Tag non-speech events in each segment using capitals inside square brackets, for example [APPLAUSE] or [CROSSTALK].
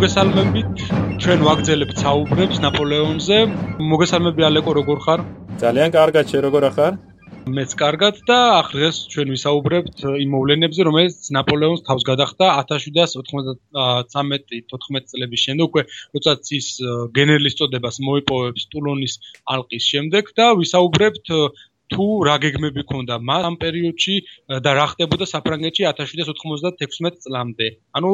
მოგესალმებით, ჩვენ ვაგზელებთ საუბრებს ნაპოლეონზე. მოგესალმები ალეკო, როგორ ხარ? ძალიან კარგად, შე როგორ ხარ? მეც კარგად და ახლა ჩვენ ვისაუბრებთ იმ მოვლენებზე, რომელიც ნაპოლეონს თავს გადახდა 1793-14 წლების შემდეგ, უკვე როცა ის გენერლის წოდებას მოიპოვებს ტულონის ალყის შემდეგ და ვისაუბრებთ თუ რა გეგმები ქონდა მას ამ პერიოდში და რა ხდებოდა საფრანგეთში 1796 წლამდე. ანუ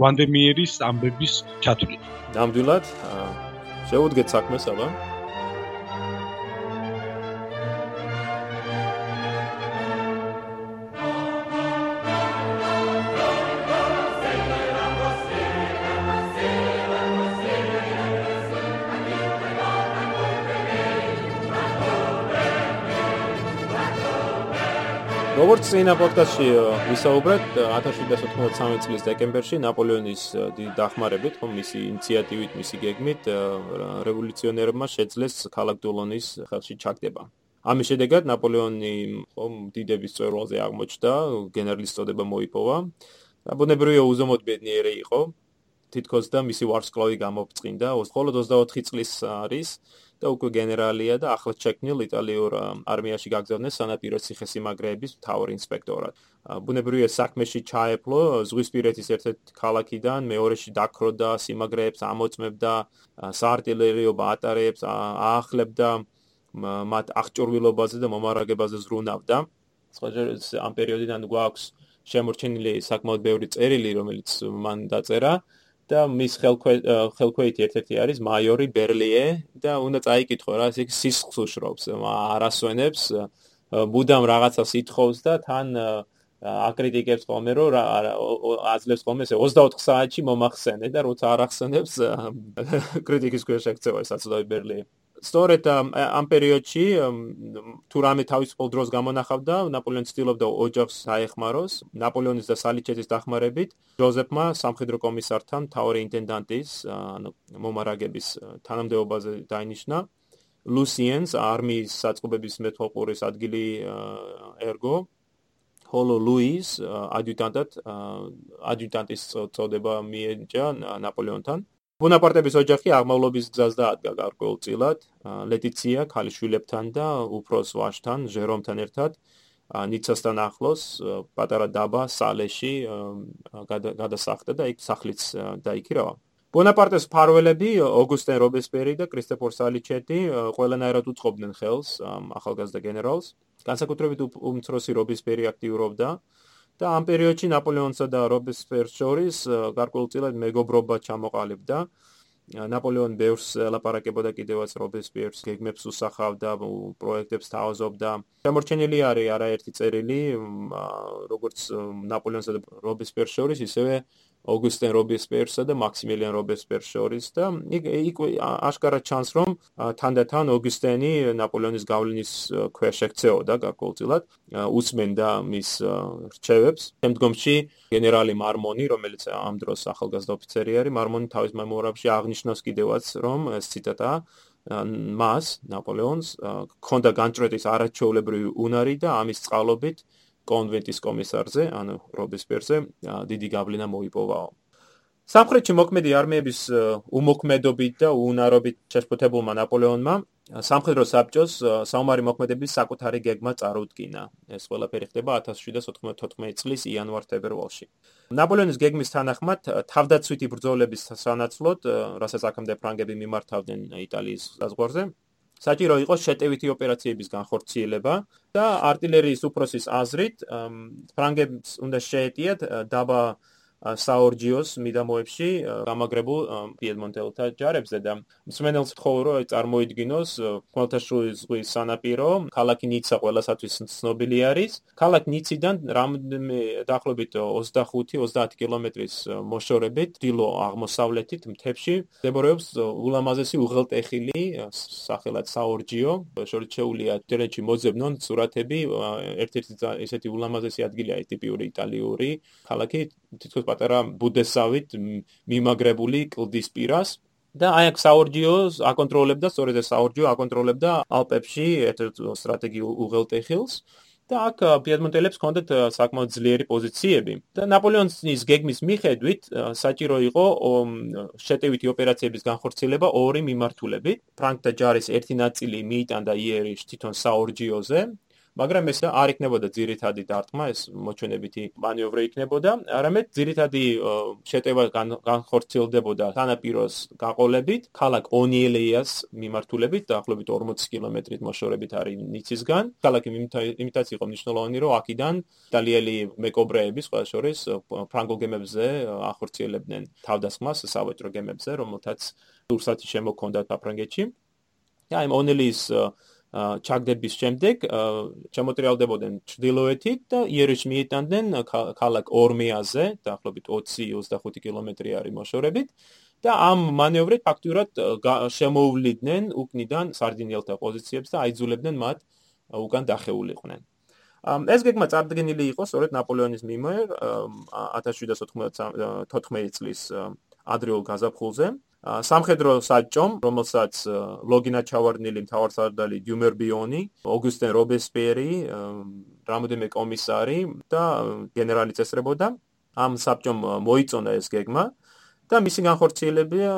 ვანდემიერის ამბების ჩათვლით. ნამდვილად შეუდგეთ საქმეს აბა. როგორც წინა პოდკასტში ვისაუბრეთ 1793 წლის დეკემბერში ნაპოლეონის დახმარებით, ხომ მისი ინიციატივით, მისი გეგმით რევოლუციონერებმა შეძლეს ქალაქ დულონის ხელში ჩაგდება. ამის შედეგად ნაპოლეონი ხომ დიდების წვერვალზე აღმოჩნდა, გენერლის წოდება მოიპოვა. ბუნებრივია უზომოდ ბედნიერი იყო. თითქოს და მისი ვარსკვლავი გამოფწინდა, მხოლოდ 24 წლის არის. და უკვე გენერალია და ახლად შექმნილ იტალიურ არმიაში გაგზავნეს სანაპირო ციხესიმაგრეების მთავარ ინსპექტორად. ბუნებრივია საქმეში ჩაეფლო ზღვისპირეთის ერთ-ერთ ქალაქიდან მეორეში დაქროდა სიმაგრეებს ამოწმებდა საარტილერიო ბატარეებს აახლებდა მათ აღჭურვილობაზე და მომარაგებაზე ზრუნავდა. სხვა ამ პერიოდიდან გვაქვს შემორჩენილი საკმაოდ ბევრი წერილი რომელიც მან დაწერა და მის ხელქვეითი ერთ-ერთი არის მაიორი ბერლიე და უნდა წაიკითხო რა ეს სისხლს უშრობს არასვენებს ბუდამ რაღაცას ითხოვს და თან აკრიტიკებს ხოლმე რომ აძლევს ხოლმე ესე 24 საათში მომახსენე და როცა არ ახსენებს [LAUGHS] კრიტიკის ქვეშ ექცევა ეს აცდავი ბერლიე სწორედ ამ პერიოდში თუ რამე თავისუფალ დროს გამონახავდა ნაპოლეონი ცდილობდა ოჯახს აეხმაროს. ნაპოლეონის და სალიჩეთის დახმარებით ჯოზეფმა სამხედრო კომისართან თავი ინტენდანტის ანუ მომარაგების თანამდებობაზე დაინიშნა. ლუსიენს არმიის საწყობების მეთვალყურის ადგილი ერგო. ჰოლო ლუის ადიუტანტად ადიუტანტის წოდება მიენიჭა ნაპოლეონთან ბონაპარტების ოჯახი აღმავლობის გზას დაადგა გარკვეულწილად. ლეტიცია ქალიშვილებთან და უფროს ვაჟთან ჟერომთან ერთად. ნიცასთან ახლოს პატარა დაბა სალეში გადასახდა და იქ სახლიც დაიქირავა. ბონაპარტეს ფარველები ოგუსტენ რობესპერი და კრისტოფორ სალიჩეტი ყველანაირად უწყობდნენ ხელს ახალგაზრდა გენერალს. განსაკუთრებით უმცროსი რობესპერი აქტიურობდა და ამ პერიოდში ნაპოლეონსა და რობესპერს შორის გარკვეულწილად მეგობრობა ჩამოყალიბდა. ნაპოლეონ ბევრს ლაპარაკებოდა კიდევაც რობესპიერს გეგმებს უსახავდა, პროექტებს თავაზობდა. შემორჩენილი არის არაერთი წერილი, როგორც ნაპოლეონსა და რობესპერს შორის, ისევე ოგუსტენ რობესპიერსა და მაქსიმილიან რობესპიერს შორის და იქ აშკარად ჩანს რომ თანდათან ოგუსტენი ნაპოლეონის გავლენის ქვეშ ექცეოდა გარკვეულწილად უსმენდა მის რჩევებს. შემდგომში გენერალი მარმონი რომელიც ამ დროს ახალგაზრდა ოფიცერი არის მარმონი თავის მემუარებში აღნიშნავს კიდევაც რომ ეს ციტატა მას ნაპოლეონს ქონდა განჭრეტის არაჩვეულებრივი უნარი და ამის წყალობით კონვენტის კომისარზე, ანუ რობესპერზე, დიდი გავლენა მოიპოვაო. სამხრეთში მოქმედი არმიების უმოქმედობით და უნარობით შეშფოთებულმა ნაპოლეონმა სამხედრო საბჭოს საომარი მოქმედების საკუთარი გეგმა წარუდგინა. ეს ყველაფერი ხდება 1794 წლის იანვარ-თებერვალში. ნაპოლეონის გეგმის თანახმად თავდაცვითი ბრძოლების სანაცვლოდ, რასაც აქამდე ფრანგები მიმართავდნენ იტალიის საზღვარზე, საჭირო იყო შეტევითი ოპერაციების განხორციელება და артиლერიის უფროსის აზრით ფრანგებს უნდა შეეტიათ დაბა საორჯიოს მიდამოებში გამაგრებულ პიედმონტელთა ჯარებზე და მსმენელს თხოვო რომ წარმოიდგინოს ხმელთაშუის ზღვის სანაპირო ქალაქი ნიცა ყველასათვის ცნობილი არის. ქალაქ ნიციდან რამდენიმე დაახლოებით 25-30 კილომეტრის მოშორებით დილო აღმოსავლეთით მთებში მდებარეობს ულამაზესი უღელტეხილი სახელად საორჯიო. შორჩეულია ინტერნეტში მოძებნონ სურათები ერთ-ერთი ესეთი ულამაზესი ადგილია ტიპიური იტალიური ქალაქი თითქოს პატარა ბუდესავით მიმაგრებული კლდის პირას და აი აქ საორჯიოს აკონტროლებდა სწორედ ეს საორჯიო აკონტროლებდა ალპებში ერთ-ერთ სტრატეგიულ უღელტეხილს და აქ პიედმონტელებს ჰქონდათ საკმაოდ ძლიერი პოზიციები. და ნაპოლეონის გეგმის მიხედვით საჭირო იყო შეტევითი ოპერაციების განხორციელება ორი მიმართულებით ფრანკთა ჯარის ერთი ნაწილი მიიტანდა იერიშ თვითონ საორჯიოზე მაგრამ ეს არ იქნებოდა ძირითადი დარტყმა, ეს მოჩვენებითი მანევრი იქნებოდა, არამედ ძირითადი შეტევა განხორციელდებოდა თანაპიროს გაყოლებით, ქალაქ ონიელეიას მიმართულებით, დაახლოებით 40 კილომეტრით მოშორებით არის ნიცისგან. ქალაქი იმიტაც იყო მნიშვნელოვანი, რომ აქედან იტალიელი მეკობრეები, სხვა შორის ფრანგულ გემებზე ახორციელებდნენ თავდასხმას სავაჭრო გემებზე, რომელთაც დურსათი შემოქონდათ აფრანგეთში. და იმ ონელიის ჩაგდების შემდეგ შემოტრიალდებოდნენ ჩრდილოეთით და იერიშ მიიტანდნენ ქალაქ ორმეაზე, დაახლოებით 20-25 კილომეტრი არის მოშორებით და ამ მანევრით ფაქტურად შემოუვლიდნენ უკნიდან სარდინიელთა პოზიციებს და აიძულებდნენ მათ უკან დახეულიყვნენ. ეს გეგმა წარდგენილი იყო სწორედ ნაპოლეონის მიმართ 1794 წლის ადრეულ გაზაფხულზე. სამხედრო საჭომ, რომელსაც ლოგინა ჩავარდნილი მთავარსარდალი დიუმერბიონი, ოგუსტენ რობესპიერი, რამოდენმე კომისარი და გენერალი წესრებოდა, ამ საბჭომ მოიწონა ეს გეგმა და მისი განხორციელება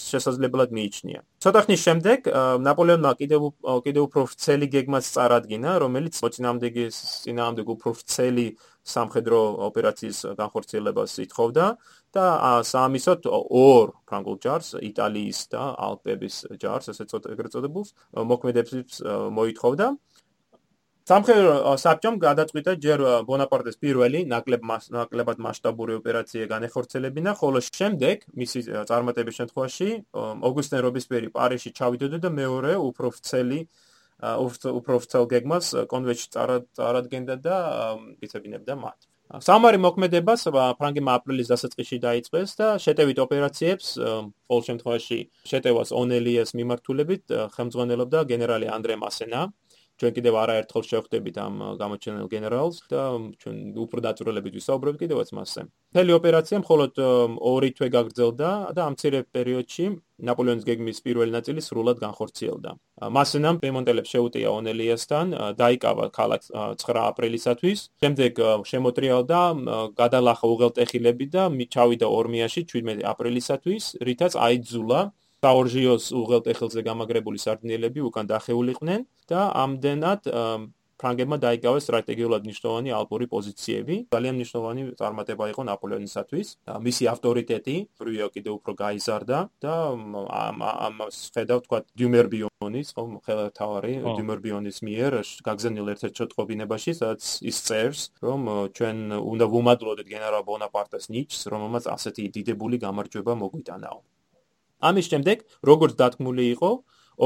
შესაძლებლად მიიჩნია. ცოტა ხნის შემდეგ ნაპოლეონმა კიდევ კიდევ უფრო ვრცელი გეგმას წარადგინა, რომელიც მოწინააღმდეგის წინააღმდეგ უფრო ვრცელი სამხედრო ოპერაციის განხორციელებას ითხოვდა და საამისოდ ორ ფრანგულ ჯარს, იტალიის და ალპების ჯარს, ესე წოდებულს, მოქმედებს მოითხოვდა. სამხედრო საბჭომ გადაწყვიტა ჯერ ბონაპარტეს პირველი ნაკლებ ნაკლებად მასშტაბური ოპერაცია განეხორციელებინა, ხოლო შემდეგ მისი წარმატების შემთხვევაში ოგუსტენ რობესპიერი პარიზში ჩავიდოდა და მეორე უფრო ვრცელი უფრო ვრცელ გეგმას კონვეჩი წარადგენდა და იცებინებდა მათ. სამარი მოქმედებას ფრანგებმა აპრილის დასაწყისში დაიწყეს და შეტევით ოპერაციებს ყოველ შემთხვევაში შეტევას ონელიეს მიმართულებით ხელმძღვანელობდა გენერალი ანდრე მასენა. ჩვენ კიდევ არაერთხელ შევხვდებით ამ გამოჩენილ გენერალს და ჩვენ უფრო დაწვრილებით ვისაუბრებთ კიდევაც მასზე. მთელი ოპერაცია მხოლოდ 2 თვე გაგრძელდა და ამ ცირე პერიოდში ნაპოლეონის გეგმის პირველი ნაწილი სრულად განხორციელდა. მასენამ პემონტელებს შეუტია ონელიასთან, დაიკავა ქალაქ 9 აპრილისათვის, შემდეგ შემოტრიალდა, გადალახა უღელტეხილები და ჩავიდა ორმიაში 17 აპრილისათვის, რითაც აიძულა საორჟიოს უღელტეხილზე გამაგრებული სარდინელები უკან დახეულიყვნენ და ამდენად ფრანგებმა დაიკავეს სტრატეგიულად მნიშვნელოვანი ალპური პოზიციები. ძალიან მნიშვნელოვანი წარმატება იყო ნაპოლეონისათვის. მისი ავტორიტეტი პრიო კიდე უფრო გაიზარდა და ამ შეხედავ თქვა დიუმერბიონის, ხომ ხელთავარი დიუმერბიონის მიერ გაგზავნილ ერთ-ერთ შეტყობინებაში, სადაც ის წერს, რომ ჩვენ უნდა ვუმადლოდეთ გენერალ ბონაპარტეს ნიჩს, რომელმაც ასეთი დიდებული გამარჯვება მოგვიტანაო. ამის შემდეგ, როგორც დათქმული იყო,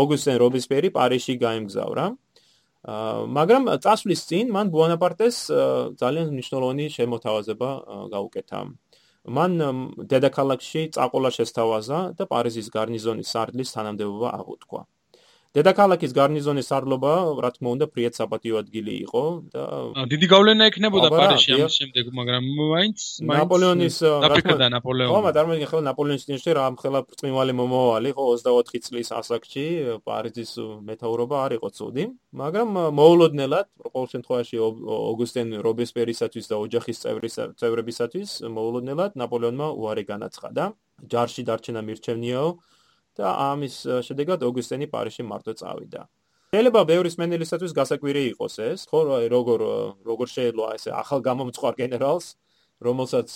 ოგუსტენ რობესპიერი პარიზში გაემგზავრა. მაგრამ წასვლის წინ მან ბონაპარტეს ძალიან მნიშვნელოვანი შემოთავაზება გაუკეთა. მან დედაქალაქში წაყოლა შესთავაზა და პარიზის გარნიზონის სარდლის თანამდებობა აღუთქვა. დედაქალაქის გარნიზონის სარდლობა, რა თქმა უნდა, ფრიად საპატიო ადგილი იყო და დიდი გავლენა ექნებოდა პარიზში ამის შემდეგ, მაგრამ მაინც ნაპოლეონის რა თქმა უნდა ნაპოლეონი. ხო, მაგრამ მე ხო ნაპოლეონის წინაშე რა მხელა წმიმალი მომავალი, ხო 24 წლის ასაკში პარიზის მეტაურობა არ იყო ცუდი, მაგრამ მოულოდნელად, ყოველ შემთხვევაში ოგუსტენ რობესპერისათვის და ოჯახის წევრებისათვის მოულოდნელად ნაპოლეონმა უარი განაცხადა. ჯარში დარჩენა მირჩევნიაო და ამის შედეგად ოგუსტენი პარიზში მარტო წავიდა. შეიძლება ბევრი სმენელისათვის გასაკვირი იყოს ეს, ხო, როგორ როგორ შეიძლება ესე ახალ გამომწყვარ გენერალს, რომელსაც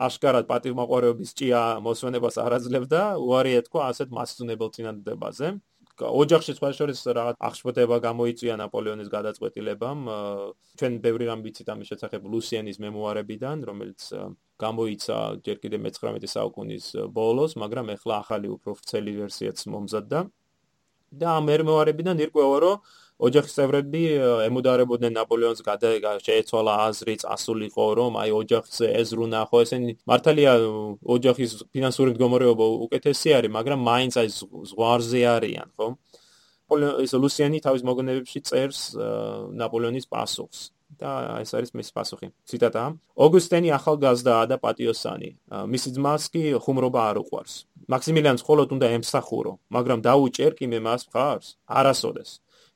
აშკარად პატივმოყვარეობის ჭია მოსვენებას არაძლებდა, უარი ეთქვა ასეთ მასწუნებელ წინადადებაზე. ოჯახში სხვა შორის რაღაც აღშფოთება გამოიწვია ნაპოლეონის გადაწყვეტილებამ. ჩვენ ბევრი რამ ვიცით ამის შესახებ ლუსიანის მემუარებიდან, რომელიც გამოიცა ჯერ კიდე მე-19 საუკუნის ბოლოს, მაგრამ ეხლა ახალი უფრო ვრცელი ვერსიაც მომზადდა. და ამ მემუარებიდან ირკვევა, რომ ოჯახის წევრები ემუდარებოდნენ ნაპოლეონს გადაეგა შეეცვალა აზრი წასულიყო რომ აი ოჯახს ეზრუნა ხო ესენი მართალია ოჯახის ფინანსური მდგომარეობა უკეთესი არის მაგრამ მაინც აი ზღვარზე არიან ხო? ეს ლუსიანი თავის მოგონებებში წერს ნაპოლეონის პასუხს. და ეს არის მის პასუხი. ციტატა ოგუსტენი ახალგაზრდაა და პატიოსანი. მისი ძმას კი ხუმრობა არ უყვარს. მაქსიმილიანს მხოლოდ უნდა ემსახურო მაგრამ დაუჭერ კი მე მას მხარს არასოდეს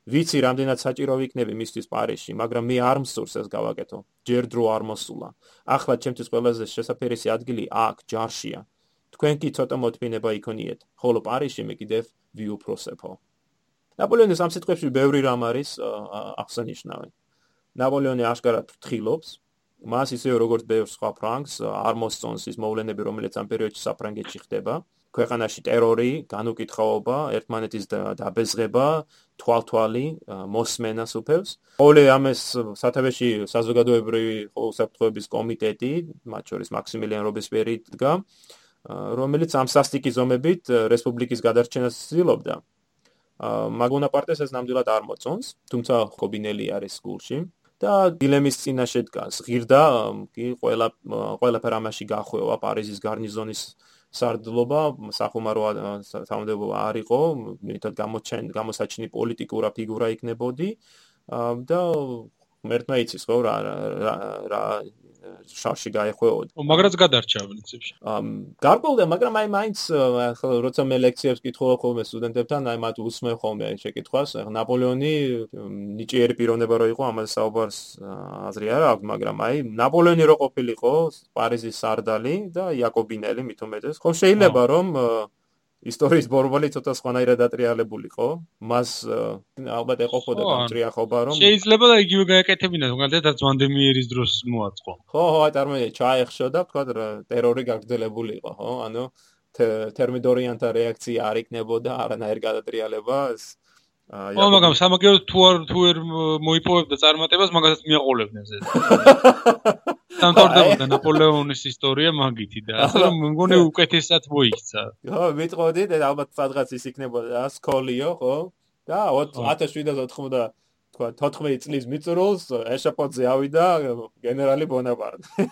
ვიცი რამდენად საჭირო ვიქნები მისთვის პარიზში, მაგრამ მე არ მსურს ეს გავაკეთო. ჯერ დრო არ მოსულა. ახლა ჩემთვის ყველაზე შესაძლებელი ადგილი აქ, ჯარშია. თქვენ კი ცოტა მოთმინება იქონიეთ, ხოლო პარიზში მე კიდევ ვიუფროსებო. ნაპოლეონის ამ სიტყვებში ბევრი რამ არის აღსანიშნავი. ნაპოლეონი აშკარად ფრთხილობს, მას ისე როგორც ბევრ სხვა ფრანგს არ მოსწონს ის მოვლენები, რომელიც ამ პერიოდში საფრანგეთში ხდება. ქვეყანაში ტერორი, განუკითხაობა, ერთმანეთის დაბეზღება, თვალთვალი, მოსმენა სუფევს. ყოველ ამას სათავეში საზოგადოებრივი უსაფრთხოების კომიტეტი, მათ შორის მაქსიმილიან რობესპიერი დგა, რომელიც ამ სასტიკი ზომებით რესპუბლიკის გადარჩენას ცდილობდა. მაგონაპარტეს ეს ნამდვილად არ მოწონს, თუმცა კობინელი არის სკულში და დილემის წინაშე დგას. ღირდა კი ყველა ყველაფერ ამაში გახვევა პარიზის გარნიზონის სარდლობა სახუმარო სამდებო არ იყო, მეტად გამოჩენ გამოსაჩინი პოლიტიკურა ფიგურა იქნებოდი და მერტმა იცის ხო რა რა შარში გაეხვეოდ. მაგრაც გადარჩა პრინციპში. ამ გარკვეულდა, მაგრამ აი მაინც როცა მე ლექციებს კითხულობ ხოლმე სტუდენტებთან, აი მათ უსმენ ხოლმე აი შეკითხვას, ნაპოლეონი ნიჭიერი პიროვნება რო იყო, ამაზე საუბარს აზრი არ აქვს, მაგრამ აი ნაპოლეონი რო ყოფილიყო პარიზის სარდალი და იაკობინელი მithumetes, ხო შეიძლება რომ ისტორიის ბორბალი ცოტა სხვანაირად ატრიალებულიყო. მას ალბათ ეყოფოდა გამჭრიახობა, რომ შეიძლება და იგივე გაეკეთებინა, თუნდაც ვანდემიერის დროს მოაწყო. ხო, ხო, აი წარმოიდგინე, ჩაეხშო და თქვა ტერორი გაგრძელებულიყო, ხო? ანუ თერმიდორიანთა რეაქცია არ იქნებოდა, არანაირ გადატრიალება. აა, მაგრამ სამაგერო თუ არ თუ არ მოიპოვებდა წარმატებას, მაგასაც მიაყოლებდნენ ეს. სამთავრდებოდა [LAUGHS] ნაპოლეონის ისტორია მაგითი და ასე რომ [LAUGHS] მგონი უკეთესად მოიქცა. ხო, მიტყოდი და ალბათ სადღაც ის იქნებოდა სკოლიო, ხო? და 1790 თქვა 14 წლის მიწურულს ეშაპოძე ავიდა გენერალი ბონაპარტი.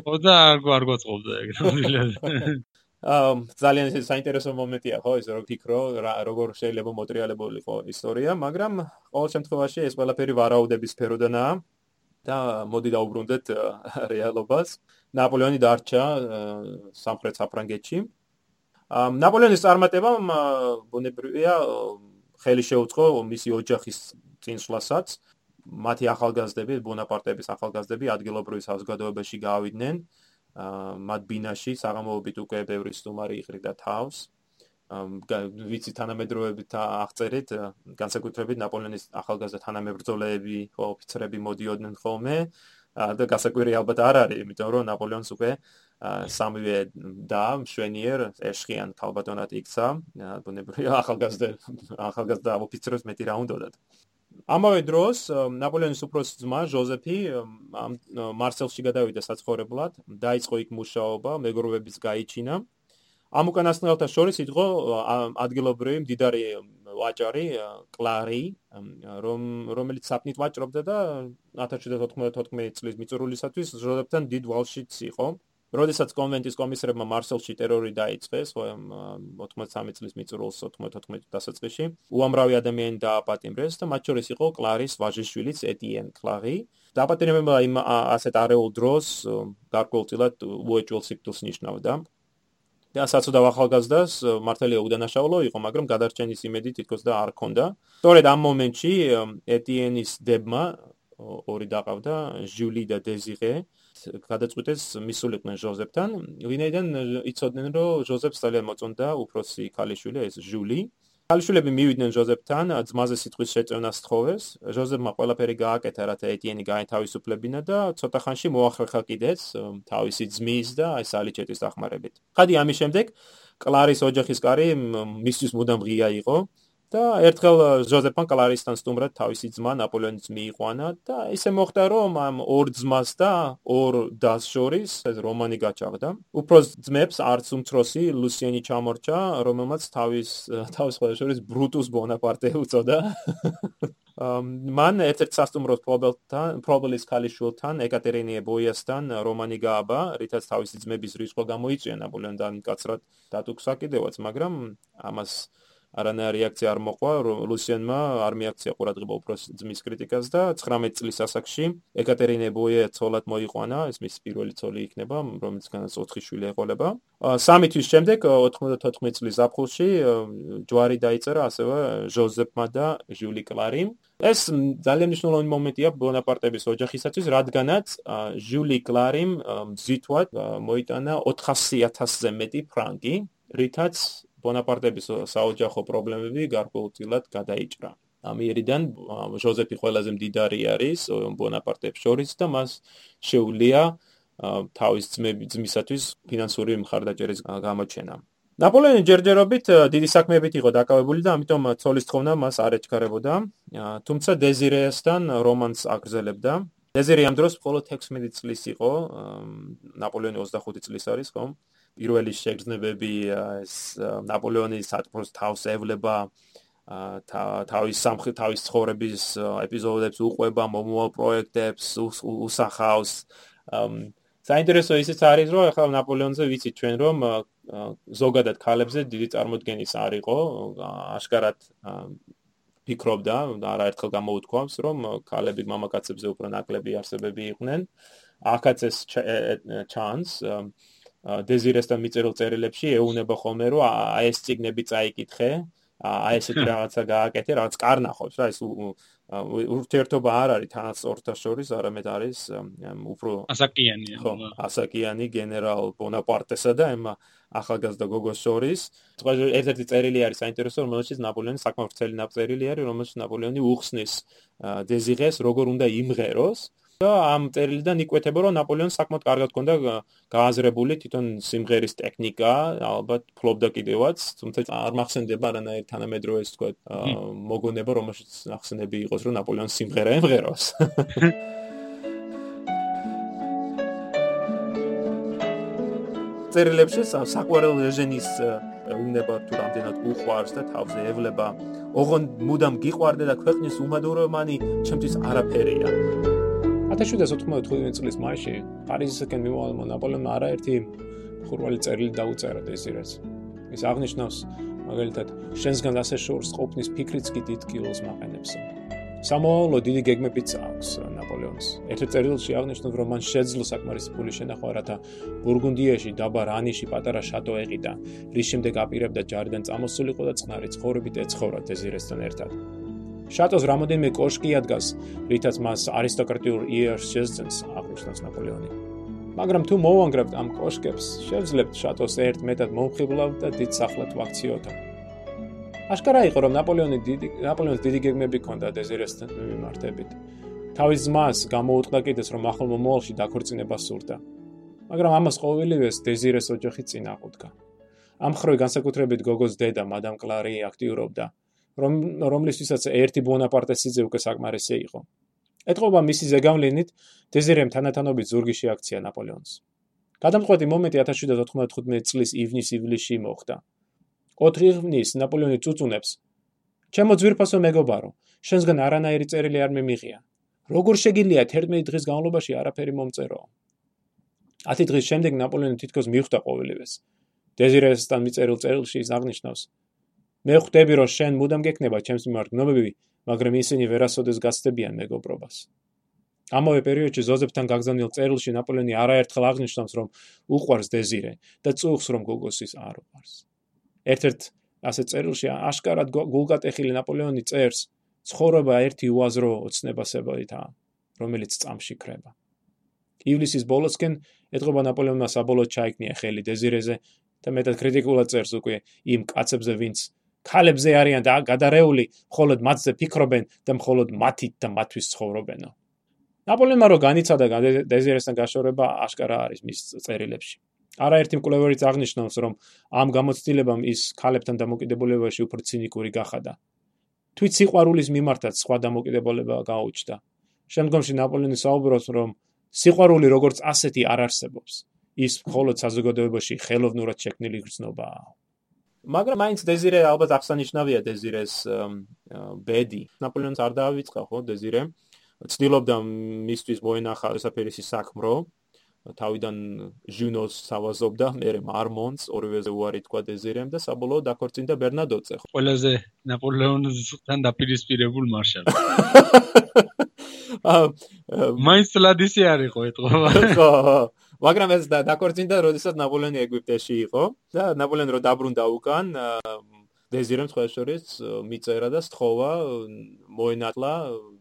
ხო და არ არ გოწყობდა ეგ რომელია. [LAUGHS] აა ძალიან ეს საინტერესო მომენტია ხო ის რომ ფიქრო როგორ შეიძლება მოტრიალებულიყო ისტორია, მაგრამ ყოველ შემთხვევაში ეს ყველაფერი ვარაუდების სფეროდანაა. და მოდი დაუბრუნდეთ რეალობას. ნაპოლეონი დარჩა სამხრეთ საფრანგეთში. ნაპოლეონის წარმატებამ ბუნებრივია ხელი შეუწყო მისი ოჯახის წინსვლასაც. მათი ახალგაზრდები, ბონაპარტების ახალგაზრდები ადგილობრივი საზოგადოებაში გაავიდნენ. მათ ბინაში საღამოობით უკვე ბევრი სტუმარი იყრიდა თავს. ვიცი თანამედროვეებით აღწერეთ განსაკუთრებით ნაპოლეონის ახალგაზრდა თანამებრძოლეები ოფიცრები მოდიოდნენ ხოლმე. და გასაკვირი ალბათ არ არის იმიტომ რომ ნაპოლეონს უკვე სამივე და მშვენიერ ეშხიან ქალბატონად იქცა. ბუნებრივია ახალგაზრდა ახალგაზრდა ოფიცრებს მეტი რა უნდათ ამავე დროს ნაპოლეონის უფროსი ძმა ჟოზეფი მარსელში გადავიდა საცხოვრებლად დაიწყო იქ მუშაობა მეგროვების გაიჩინა. ამ უკანასკნელთა შორის იყო ადგილობრივი მდიდარი ვაჭარი კლარი რომ რომელიც საფნით ვაჭრობდა და 1794 წლის მიწურულისათვის ჟოზეფთან დიდ ვალშიც იყო როდესაც კონვენტის კომისრებმა მარსელში ტერორი დაიწყეს 93 წლის მიწურულს 94 დასაწყისში უამრავი ადამიანი დააპატიმრეს და მათ შორის იყო კლარის ვაჟიშვილიც ეტიენ კლარი დააპატიმრება იმ ასეთ არეულ დროს გარკვეულწილად უეჭველ სიკვდილს ნიშნავდა და საწოდა ახალგაზრდას მართალია უდანაშაულო იყო, მაგრამ გადარჩენის იმედი თითქოს და არ ქონდა. სწორედ ამ მომენტში ეტიენის დებმა ორი დაყავდა, ჟული და დეზირე გადაწყვიტეს მისულიყვნენ ჟოზეფთან, ვინაიდან იცოდნენ, რომ ჟოზეფს ძალიან მოწონდა უფროსი ქალიშვილი ეს ჟული. ქალიშვილები მივიდნენ ჟოზეფთან, ძმაზე სიტყვის შეწევნას თხოვეს. ჟოზეფმა ყველაფერი გააკეთა, რათა ეტიენი გაეთავისუფლებინა და ცოტა ხანში მოახერხა კიდეც თავისი ძმის და აი სალიჩეტის დახმარებით. ხადი ამის შემდეგ კლარის ოჯახის კარი მისთვის მუდამ ღია იყო. და ერთხელ ჟოზეფან კლარისთან სტუმრად თავისი ძმა ნაპოლეონის მიიყვანა და ისე მოხდა რომ ამ ორ ძმას და ორ დას შორის ეს რომანი გაჩაღდა. უბრალოდ ძმებს არც უმცროსი ლუსიენი ჩამორჩა, რომელმაც თავის თავის ყველა შორის ბრუტუს ბონაპარტე უწოდა. [LAUGHS] მან ერთ-ერთ სასტუმროს პრობელთან, პრობელის ქალიშვილთან, ეკატერინე ბოიასთან რომანი გააბა, რითაც თავისი ძმების რისხვა გამოიწვია ნაპოლეონთან კაცრად დატუქსა კიდევაც, მაგრამ ამას არანაირი რეაქცია არ მოყვა ლუსიანმა არ მიაქცია ყურადღება უფრო ძმის კრიტიკას და 19 წლის ასაკში ეკატერინე ბოიე ცოლად მოიყვანა ეს მის პირველი ცოლი იქნება რომელიც განაც 4 შვილი ეყოლება. სამი თვის შემდეგ 94 წლის აპრილში ჯვარი დაიწერა ასევე ჟოზეფმა და ჟული კლარიმ ეს ძალიან მნიშვნელოვანი მომენტია ბონაპარტების ოჯახისათვის რადგანაც ჟული კლარიმ ზითვად მოიტანა 400000-ზე მეტი ფრანკი რითაც ბონაპარტების საოჯახო პრობლემები გარკვეულწილად გადაიჭრა. ამიერიდან ჟოზეფი ყველაზე მდიდარი არის ბონაპარტებს შორის და მას შეუძლია თავის ძმები ძმისათვის ფინანსური მხარდაჭერის გამოჩენა. ნაპოლეონი ჯერჯერობით დიდი საქმეებით იყო დაკავებული და ამიტომ ცოლის თხოვნა მას არ ეჩქარებოდა. თუმცა დეზირესთან რომანს აგრძელებდა. დეზირი ამ დროს მხოლოდ 16 წლის იყო, ნაპოლეონი 25 წლის არის, ხომ? პირველი შეგრძნებები ეს ნაპოლეონის სათფოს თავს ევლება თავის სამხრეთ თავის ცხოვრების ეპიზოდებს უყვება მომავალ პროექტებს უსახავს. საინტერესო ისიც არის რომ ახლა ნაპოლეონზე ვიცით ჩვენ რომ ზოგადად ქალებზე დიდი წარმოდგენის არ იყო. აშკარად ფიქრობდა და არაერთხელ გამოუთქვამს რომ ქალები მამაკაცებზე უფრო ნაკლები არსებები იყვნენ. ახაც ეს ჩანს დეზირესთან მიწერილ წერილებში ეუნება ხოლმე რომ აი ეს ციგნები წაიკითხე. აი ესეთი რაღაცა გააკეთე რაღაც კარნახობს რა ეს ურთიერთობა არ არის თანაც ორთა შორის არამედ არის უფრო ასაკიანი ხო ასაკიანი გენერალ ბონაპარტესა და ემ ახალგაზრდა გოგოს შორის. თქვა ერთ-ერთი წერილი არის საინტერესო რომელშიც ნაპოლეონის საკმაოდ ვრცელი ნაწერილი არის რომელშიც ნაპოლეონი უხსნის დეზირეს როგორ უნდა იმღეროს და ამ წერილიდან იკვეთება რომ ნაპოლეონს საკმაოდ კარგად ჰქონდა გააზრებული თვითონ სიმღერის ტექნიკა, ალბათ ფლობდა კიდევაც, თუმცა არ მახსენდება რანაირ თანამედროვე ეს თქვა მოგონება რომელშიც ახსენები იყოს რომ ნაპოლეონს სიმღერა ემღეროს. [LAUGHS] წერილებში საყვარელ რეჟენის უნება თუ რამდენად უყვარს და თავზე ევლება, ოღონდ მუდამ გიყვარდა და ქვეყნის უმადუროვანი ჩემთვის არაფერია. 1795 წლის მაისში პარიზისკენ მიმოვალ ნაპოლეონმა არაერთი ხურვალი წერილი დაუწერა დეზირეს. ის აღნიშნავს მაგალითად შენსგან ასე შორს ყოფნის ფიქრიც კი დიდ კილოს მაყენებს. სამოვალო დიდი გეგმებიც აქვს ნაპოლეონს. ერთ წერილში აღნიშნავს რომ მან შეძლო საკმარისი ფული შენახვა რათა ბურგუნდიაში დაბა რანიში პატარა შატო ეყიდა, რის შემდეგ აპირებდა ჯარიდან წამოსულიყო და წყნარი ცხოვრებით ეცხოვრა დეზირესთან ერთად. შატოს რამოდენიმე კოშკი ადგას, რითაც მას არისტოკრატიულ იერს შეძენს აღნიშნავს ნაპოლეონი. მაგრამ თუ მოვანგრებთ ამ კოშკებს, შევძლებთ შატოს ერთ მეტად მომხიბლავ და დიდ სახლად ვაქციოთა. აშკარა იყო, რომ ნაპოლეონი დიდი ნაპოლეონის დიდი გეგმები ჰქონდა დეზირესთან მიმართებით. თავის ძმას გამოუტყდა კიდეც, რომ ახალ მომავალში დაქორწინება სურდა. მაგრამ ამას ყოველივეს დეზირეს ოჯახი წინ აყუდგა. ამ ხრე განსაკუთრებით გოგოს დედა, მადამ კლარი აქტიურობდა. რომ რომლისთვისაც ერთი ბონაპარტესიძე უკვე საკმარისი იყო. ეთყობა მისი ზეგავლენით დეზერემ თანათანობით ზურგი შეაქცია ნაპოლეონს. გადამწყვეტი მომენტი 1795 წლის ივნის-ივლისში მოხდა. 4 ივნის ნაპოლეონი წუწუნებს: "ჩემო ძვირფასო მეგობარო, შენსგან არანაირი წერილი არ მემიღია. როგორ შეგიძლია 11 დღის განმავლობაში არაფერი მომწერო?" 10 დღის შემდეგ ნაპოლეონი თითქოს მიხვდა ყოველივეს. დეზირესთან მიწერილ წერილში ის აღნიშნავს: მე ხვდები რომ შენ მუდამ გეკნება ჩემს მიმართ გნობები მაგრამ ისინი ვერასოდეს გასწდებიან მეგობრობას. ამავე პერიოდში ზოზეფთან გაგზავნილ წერილში ნაპოლეონი არაერთხელ აღნიშნავს რომ უყვარს დეზირე და წუხს რომ გოგოსის არ უყვარს. ერთ-ერთ ასე წერილში აშკარად გულგატეხილი ნაპოლეონი წერს ცხოვრება ერთი უაზრო ოცნებასებაა რომელიც წამში ქრება ივლისის ბოლოსკენ ეთყობა ნაპოლეონმა საბოლოოდ ჩაიქნია ხელი დეზირეზე და მეტად კრიტიკულად წერს უკვე იმ კაცებზე ვინც ქალებზე არიან და გადარეული, მხოლოდ მათზე ფიქრობენ და მხოლოდ მათით და მათთვის ცხოვრობენო. ნაპოლეონმა რო განიცადა დეზირესთან გაშორება აშკარა არის მის წერილებში. არაერთი მკვლევარიც აღნიშნავს, რომ ამ გამოცდილებამ ის ქალებთან დამოკიდებულებაში უფრო ცინიკური გახადა. თვით სიყვარულის მიმართაც სხვა დამოკიდებულება გაუჩნდა. შემდგომში ნაპოლეონი საუბრობს, რომ სიყვარული როგორც ასეთი არ არსებობს. ის მხოლოდ საზოგადოებაში ხელოვნურად შექმნილი გრძნობაა. მაგრამ მაინც დეზირე ალბათ აღსანიშნავია დეზირეს ბედი. ნაპოლეონს არ დაავიწყა ხო დეზირე? ცდილობდა მისთვის მოენახა ესაფერისი საქმრო. თავიდან ჟუნოს სავაზობდა, მერე მარმონს, ორივეზე უარი თქვა დეზირემ და საბოლოოდ დაქორწინდა ბერნადოზე. ყველაზე ნაპოლეონთან დაპირისპირებულ მარშალს. [LAUGHS] [LAUGHS] აა მაინც ლადისი არისო ეთყობა. ხო, მაგრამ ეს დაქორწინდა, როდესაც ნაპოლეონი ეგვიპტეში იყო და ნაპოლეონი რო დაბრუნდა უკან, დეზირემ სხვა შორის მიწერა და სთხოვა მოენატლა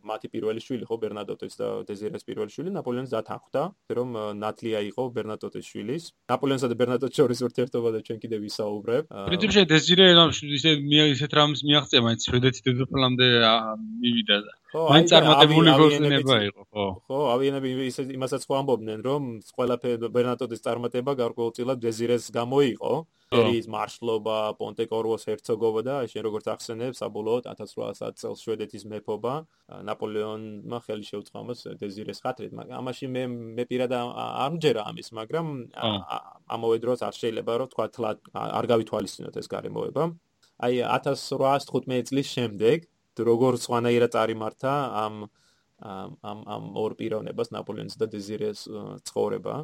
მათი პირველი შვილი ხო ბერნადოტეს და დეზირეს პირველი შვილი ნაპოლეონის დათანხმდა რომ ნატლია იყო ბერნადოტეს შვილის ნაპოლეონსა და ბერნადოტ შორის ურთიერთობა და ჩვენ კიდე ვისაუბრებ პრინციპში დეზირე ისე ისეთ რამს მიაღწია მაინც შვედეთის დედოფლამდე მივიდა და მან წარმატებული ქორწინება იყო, ხო. ხო, ავიენები იმასაც ხო ამბობდნენ, რომ ყველაფერი ბერნატოდის წარმატება გარკვეულწილად დეზირეს გამო იყო. პერიის მარშლობა, პონტეკორვოს ჰერცოგობა და შენ როგორც ახსენებ, საბოლოოდ 1810 წელს შვედეთის მეფობა ნაპოლეონმა ხელი შეუწყო ამას დეზირეს ხათრით, მაგრამ ამაში მე მე პირად არ მჯერა ამის, მაგრამ ამავე დროს არ შეიძლება რომ თქვა თლად არ გავითვალისწინოთ ეს გარემოება. აი 1815 წლის შემდეგ როგორ სხვანაირად წარიმართა ამ ამ ამ ორ პიროვნებას ნაპოლეონის და დეზირეს ცხოვრება.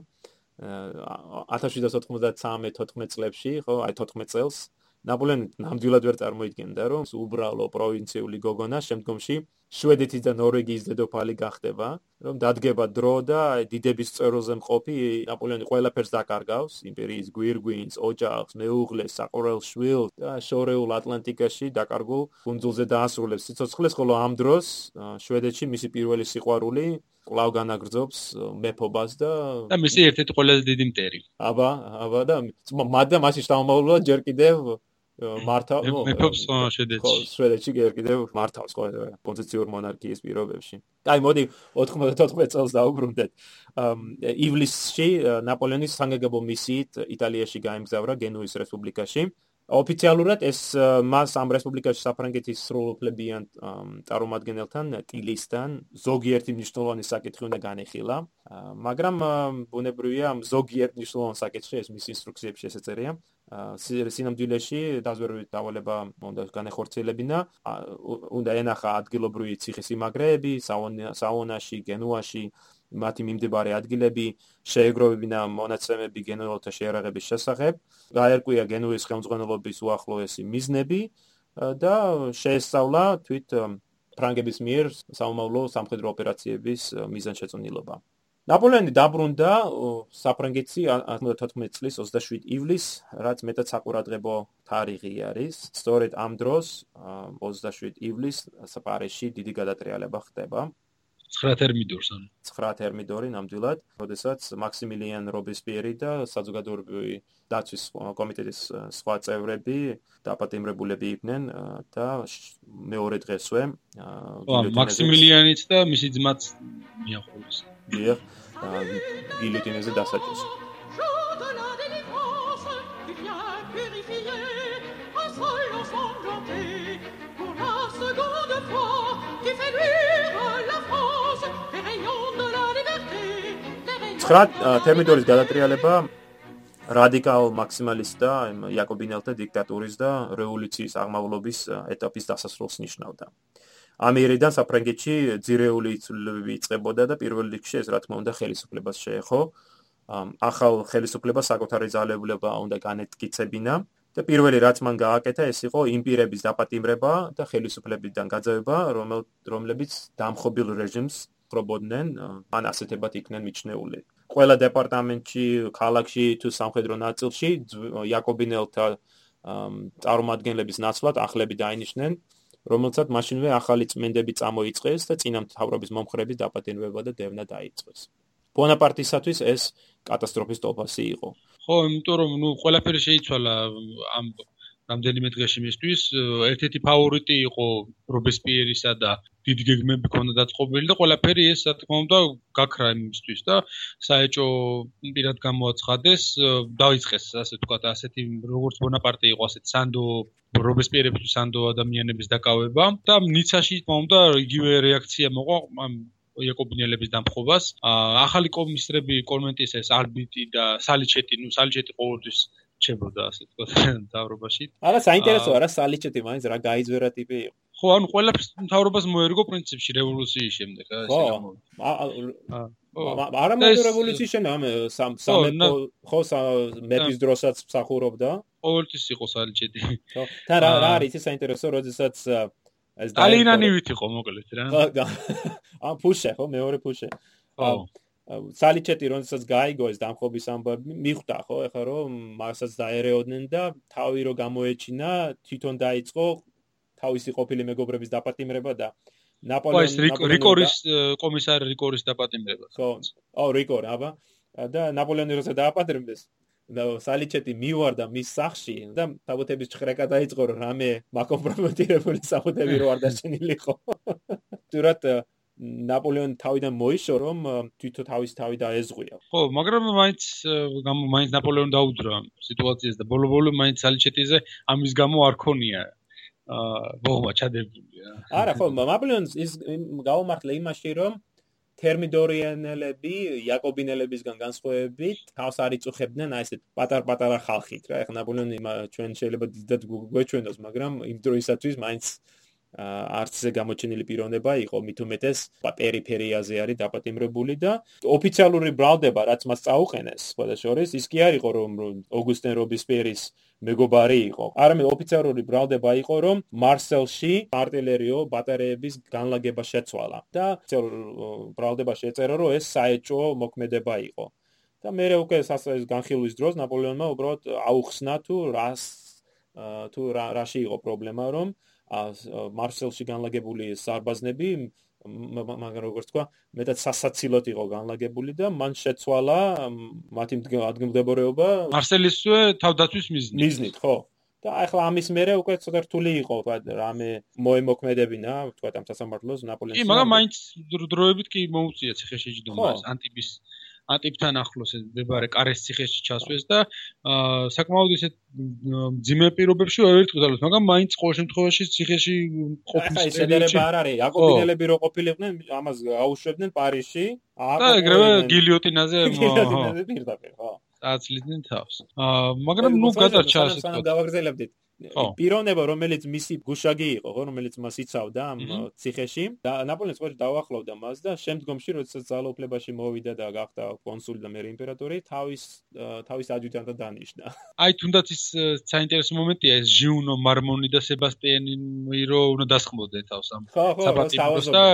1793-14 წლებში, ხო, აი 14 წელს ნაპოლეონი ნამდვილად ვერ წარმოიდგენდა, რომ უბრალო პროვინციული გოგონა შემდგომში შვედეთის და ნორვეგიის დედოფალი გახდება, რომ დადგება დრო და დიდების წეროზე მყოფი ნაპოლეონი ყველაფერს დაკარგავს, იმპერიის გვირგვინს, ოჯახს, მეუღლეს, საყურელ შვილს და შორეულ ატლანტიკაში დაკარგულ კუნძულზე დაასრულებს სიცოცხლეს, ხოლო ამ დროს შვედეთში მისი პირველი სიყვარული კლავ განაგრძობს მეფობას და და მისი ერთ-ერთი ყველაზე დიდი მტერი. აბა, აბა და მაგრამ მასი შთამომავლობა ჯერ კიდევ მართა მეფობს შვედეთში. ხო, შვედეთში კიდევ მართავს ხო პოზიციურ მონარქიის პირობებში. აი, მოდი 94 წელს დაუბრუნდეთ. ივლისში ნაპოლეონის სანგეგებო მისიით იტალიაში გაემგზავრა გენუის რესპუბლიკაში. ოფიციალურად ეს მას ამ რესპუბლიკაში საფრანგეთის სრულუფლებიან წარმომადგენელთან ტილისთან ზოგიერთი მნიშვნელოვანი საკითხი უნდა განეხილა მაგრამ ბუნებრივია ზოგიერთ მნიშვნელოვან საკითხში ეს მის ინსტრუქციებში ესეწერია სინამდვილეში დაზვერვით დავალება უნდა განეხორციელებინა უნდა ენახა ადგილობრივი ციხესიმაგრეები საუნაში გენუაში მათი მიმდებარე ადგილები შეეგროვებინა მონაცემები გენუელთა შეერაღების შესახებ, გაერკვია გენუის ხელმძღვანელობის უახლოესი მიზნები და შეესწავლა თვით ფრანგების მიერ საომავლო სამხედრო ოპერაციების მიზანშეწონილობა. ნაპოლეონი დაბრუნდა საფრანგეთში 1914 წლის 27 ივლისს, რაც მეტად საყურადღებო თარიღი არის. სწორედ ამ დროს 27 ივლისს საპარიში დიდი გადატრიალება ხდება. 9 თერმიდორს ანუ 9 თერმიდორი ნამდვილად, როდესაც მაქსიმილიან რობესპიერი და საზოგადოებრივი დაცვის კომიტეტის სხვა წევრები დაპატიმრებულები იყვნენ და მეორე დღესვე მაქსიმილიანიც და მისი ძმაც მიახოლეს. დიახ, გილოტინეზე დასაჭეს. ცხრა თერმიდორის გადატრიალება რადიკალ მაქსიმალისტა იაკობინელთა დიქტატურის და რევოლუციის აღმავლობის ეტაპის დასასრულს ნიშნავდა. ამერიდან საფრანგეთში ძირეული იწლებები იწყებოდა და პირველ რიგში ეს რა თქმა უნდა ხელისუფლებას შეეხო. ახალ ხელისუფლებას საკუთარი ძალებულება უნდა განეთკიცებინა და პირველი რაც მან გააკეთა ეს იყო იმპერიის დაპატიმრება და ხელისუფლებიდან გაძევება, რომლებიც დამხობილ რეჟიმს პრობოდნენ, ან ასეთებად იქნენ მიჩნეული. ყველა დეპარტამენტში, ქალაქში თუ სამხედრო ნაწილში იაკობინელთა წარმომადგენლების ნაცვლად ახლები დაინიშნენ, რომელსაც მაშინვე ახალი წმენდები წამოიწყეს და წინამთავრობის მომხრების დაპატიმრება და დევნა დაიწყეს. ბონაპარტისათვის ეს კატასტროფის ტოპასი იყო. ხო, იმიტომ რომ ნუ ყველაფერი შეიცვალა ამ რამდენიმე დღეში მისთვის ერთ-ერთი ფავორიტი იყო რობესპიერისა და დიდი გეგმები ქონდა დაწყობილი და ყველაფერი ეს რა თქმა უნდა გაქრა იმისთვის და საეჭო პირად გამოაცხადეს დაიწყეს ასე ვთქვათ ასეთი როგორც ბონაპარტე იყო ასეთ სანდო რობესპიერების სანდო ადამიანების დაკავება და ნიცაში თქმა უნდა იგივე რეაქცია მოყვა იაკობინელების დამხობას. ახალი კომისრები კონვენტის ეს ალბიტი და სალიჩეტი ნუ სალიჩეტი ყოველთვის რჩებოდა ასე თქო დავრობაში. [LAUGHS] არა საინტერესოა რა სალიჩეტი მაინც რა გაიძვერა ტიპი იყო. ხო, ანუ ყველაფერს მთავრობას მოერგო პრინციპში რევოლუციის შემდეგ, რა ესე გამოვიდა. ხო. არა მაგრამ რევოლუციის შემდეგ ამ სამეფო ხო მეფის დროსაც მსახურობდა. ყოველთვის იყო სალიჩეთი. ხო. და რა რა არის ეს საინტერესო, როდესაც ეს დალინანივით იყო მოკლედ რა. ხო. [LAUGHS] ამ ფუშე ხო, მეორე ფუშე. ხო. სალიჩეთი როდესაც გაიგო ეს დამხობის ამბავი მიხვდა ხო? ეხლა რომ მასაც დაერეოდნენ და თავი რო გამოეჩინა თვითონ დაიწყო თავისი ყოფილი მეგობრების დაპატიმრება და ნაპოლეონის რიკორის კომისარი რიკორის დაპატიმრება. ხო. ო რიკორ აბა. და ნაპოლეონი როცა დააპატიმრდეს და სალიჩეთი მივარდა მის სახში და საბუთების ჭხრეკა დაიწყო რომ რამე მაკომპრომეტირებული საბუთები რო არ [LAUGHS] დაჩენილიყო [LAUGHS] თურათ ნაპოლეონ თავიდან მოიშო რომ თვითო თავის თავი დაეზღვია. ხო, მაგრამ მაინც მაინც ნაპოლეონ დაუდრა სიტუაციას და ბოლო-ბოლო მაინც სალიჩეტიზე ამის გამო არ ქონია აა ბოღმა ჩადებულია. არა, ხო, ნაპოლეონს ის გაუმართლა იმაში რომ თერმიდორიანელები იაკობინელებისგან განსხვავებით თავს არ იწუხებდნენ აი ესეთ პატარ-პატარა ხალხით რა. ეხლა ნაპოლეონი ჩვენ შეიძლება დიდად გვეჩვენოს, მაგრამ იმ დროისათვის მაინც არც არცზე გამოჩენილი პიროვნება იყო, მით უმეტეს პერიფერიაზე არის დაპატიმრებული და ოფიციალური ბრალდება, რაც მას წაუყენეს, სხვადასხვაორის, ის კი არ იყო რომ ოგუსტენ რობესპიერის მეგობარი იყო. არამედ ოფიციალური ბრალდება იყო, რომ მარსელში артиლერიო ბატარეების განლაგება შეცვალა და ბრალდება შეეწერა, რომ ეს საეჭო მოქმედება იყო. და მე უკვე სასწაულის განხილვის დროს ნაპოლეონმა უბრალოდ აუხსნა თუ რას თუ რაში იყო პრობლემა რომ მარსელში განლაგებული სარბაზნები მაგრამ როგორც თქვა, მეტად სასაცილოდ იყო განლაგებული და მან შეცვალა მათი ადგილმდებარეობა მარსელისვე თავდაცვის მიზნით. მიზნით, ხო. და ახლა ამის მერე უკვე ცოტა რთული იყო, თქვა, რამე მოემოქმედებინა, თქვა, ამ სასამართლოს ნაპოლეონის. კი, მაგრამ მაინც დროებით კი მოუწია ციხეშეჯდომას ანტიბის ატიპთან ახლოს მდებარე კარეს ციხეში ჩასვეს და საკმაოდ ისე ძიმე პირობებში ვერ იტყოდალოს, მაგრამ მაინც ყოველ შემთხვევაში ციხეში ყოფნის პერიოდში შედარება არ არის. აკოპინელები რო ყოფილიყვნენ, ამას აუშვებდნენ პარიზში. და ეგრევე გილიოტინაზე გილიოტინაზე პირდაპირ, ხო. აწლიდნენ თავს. აა მაგრამ ნუ გადარჩა ასე თქვა. გავაგრძელებდით. პიროვნება რომელიც მისი გუშაგი იყო ხო რომელიც მას იცავდა ამ ციხეში. და ნაპოლეონს ყოველ დაუახლოვდა მას და შემდგომში როდესაც ძალაუფლებაში მოვიდა და გახდა კონსული და მერე იმპერატორი თავის თავის ადიუტანტად დანიშნა. აი თუნდაც ის საინტერესო მომენტია ეს ჟიუნო მარმონი და სებასტიანი რო უნდა დასხმოდნენ თავს ამ საბატიმროს და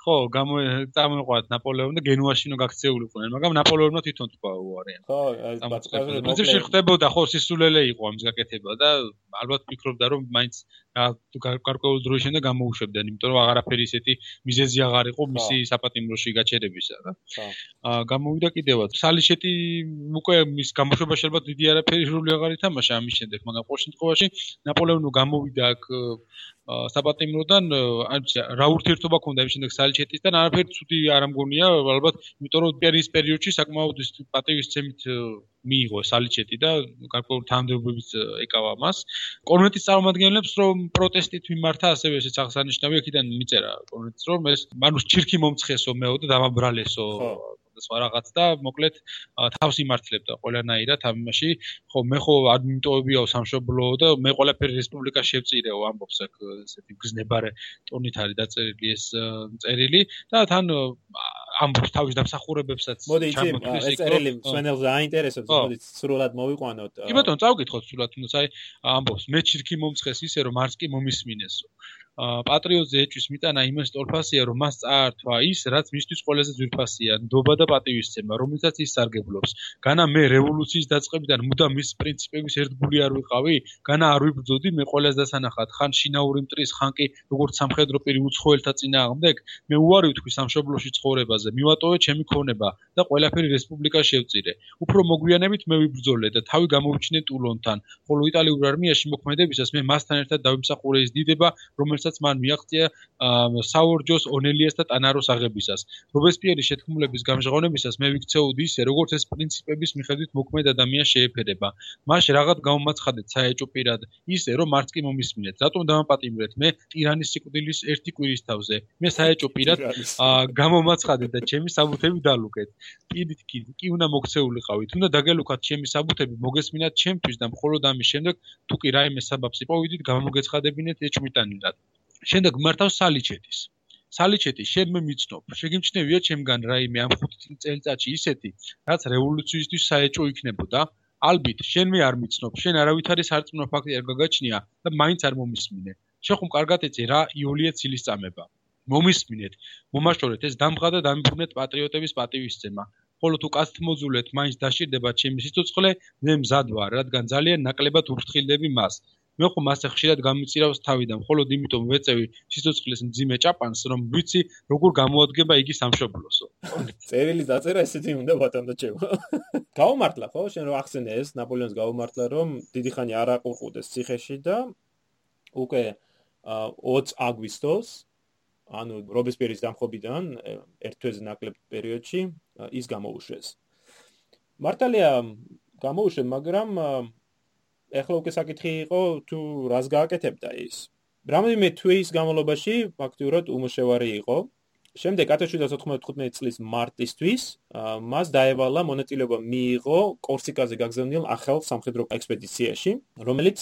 ხო, გამო წამოყვათ ნაპოლეონი და გენუაში ნო გაქცეულიყვნენ, მაგრამ ნაპოლეონმა თვითონ თქვა უარიან. ხო, ეს ბაცკაზე პრინციპში ხდებოდა ხო სისულელე იყო ამის გაკეთება და ალბათ ფიქრობდა რომ მაინც გარკვეულ დროის შემდეგ გამოუშვებდნენ, იმიტომ რომ აღარაფერი ისეთი მიზეზი აღარ იყო მისი საპატიმროში გაჩერებისა რა. ხო. აა გამოვიდა კიდევაც. სალიშეტი უკვე მის გამოშვება შეიძლება დიდი არაფერი როლი აღარ ითამაშა ამის შემდეგ, მაგრამ ყოველ შემთხვევაში ნაპოლეონო გამოვიდა აქ საპატიმროდან რა ურთიერთობა ქონდა იმ შემდეგ სალიჩეტისთან არაფერი ცუდი არ ამგონია ალბათ იმიტომ რომ პერის პერიოდში საკმაოდ ის პატივისცემით მიიღო სალიჩეტი და გარკვეული თანამდებობებიც ეკავა მას. კონვენტის წარმომადგენლებს რომ პროტესტით მიმართა ასევე ესეც აღსანიშნავია აქედან მიწერა კონვენტს რომ ეს მანუს ჩირქი მომცხესო მეო და დამაბრალესო სხვა რაღაც და მოკლედ თავს იმართლებდა ყველანაირად ამაში ხო მე ხო ადმინტოებიაო სამშობლო და მე ყველაფერი რესპუბლიკაში შევწირეო ამბობს აქ ესეთი გზნებარე ტონით არის დაწერილი ეს წერილი და თან ამბობს თავის დამსახურებებსაც მოდი იცი ეს წერილი სვენელს აინტერესებს მოდი სრულად მოვიყვანოთ კი ბატონო წავკითხოთ სრულად თუნდაც აი ამბობს. მე ჩირქი მომცხეს ისე რომ არც კი მომისმინესო. პატრიოტზე ეჭვის მიტანა იმას თორფასია რომ მას წაართვა ის რაც მისთვის ყველაზე ძვირფასია ნდობა და პატივისცემა რომელსაც ის სარგებლობს. განა მე რევოლუციის დაწყებიდან მუდამ მის პრინციპების ერთგული არ ვიყავი განა არ ვიბრძოდი მე ყველაზე დასანახად. ხან შინაური მტრის ხან კი როგორც სამხედრო პირი უცხოელთა წინააღმდეგ მე უარი ვთქვი სამშობლოში ცხოვრებაზე მივატოვე ჩემი ქონება და ყველაფერი რესპუბლიკაში შევწირე უფრო მოგვიანებით მე ვიბრძოლე და თავი გამოვიჩინე ტულონთან ხოლო იტალიურ არმიაში მოქმედებისას მე მასთან ერთად დავიმსახურე ის დიდება რომელსაც მან მიაღწია საორჯოს ონელიას და ტანაროს აღებისას. რობესპიერის შეთქმულების გამჟღავნებისას მე ვიქცეოდი ისე, როგორც ეს პრინციპების მიხედვით მოქმედ ადამიანს შეეფერება. მაშ რაღაც გამომაცხადეთ საეჭო პირად ისე, რომ მარც კი მომისმინეთ. რატომ დამაპატიმრეთ მე ტირანის სიკვდილის ერთი კვირის თავზე? მე საეჭო პირად გამომაცხადეთ და ჩემი საბუთები დალუქეთ. კიდით კი კი უნდა მოქცეულიყავით. უნდა დაგელუქათ ჩემი საბუთები, მოგესმინათ ჩემთვის და მხოლოდ ამის შემდეგ თუ კი რაიმე საბაბს იპოვიდით, გამოგეცხადებინეთ ეჭვმიტანილად. შემდეგ მართავს სალიჩეთის. სალიჩეთი შენ მე მიცნობ, შეგიმჩნევია ჩემგან რაიმე ამ 5 წელიწადში ისეთი, რაც რევოლუციისთვის საეჭო იქნებოდა. ალბით, შენ მე არ მიცნობ, შენ არავითარი სარწმუნო ფაქტი არ გაგაჩნია და მაინც არ მომისმინე. შენ ხომ კარგად ეცე რა იულია ცილის წამება. მომისმინეთ, მომაშორეთ ეს დამღა და დამიბრუნეთ პატრიოტების პატივისცემა. ხოლო თუ კაცთ მოძულეთ, მაინც დაშირდება ჩემი სიცოცხლე, მე მზად ვარ, რადგან ძალიან ნაკლებად ურფრთხილდები მას. მე ხომ მასე ხშირად გამიწირავს თავიდან, მხოლოდ იმიტომ ვეწევი სიცოცხლის მძიმე ჭაპანს, რომ ვიცი როგორ გამოადგება იგი სამშობლოსო. წერილი დაწერა ესეთი უნდა ბატონო ჩემო. გაუმართლა ხო? შენ რო ახსენე ეს ნაპოლეონს გაუმართლა რომ დიდი ხანი არ აყურყუდეს ციხეში და უკვე 20 აგვისტოს ანუ რობესპიერის დამხობიდან ერთ თვეზე ნაკლებ პერიოდში ის გამოუშვეს. მართალია გამოუშვე, მაგრამ ეხლა უკვე საკითხი იყო თუ რას გააკეთებდა ის. რამოდენიმე თვის განმავლობაში ფაქტიურად უმოშევარი იყო. შემდეგ 1795 წლის მარტისთვის მას დაევალა მონაწილეობა მიიღო კორსიკაზე გაგზავნილ ახალ სამხედრო ექსპედიციაში, რომელიც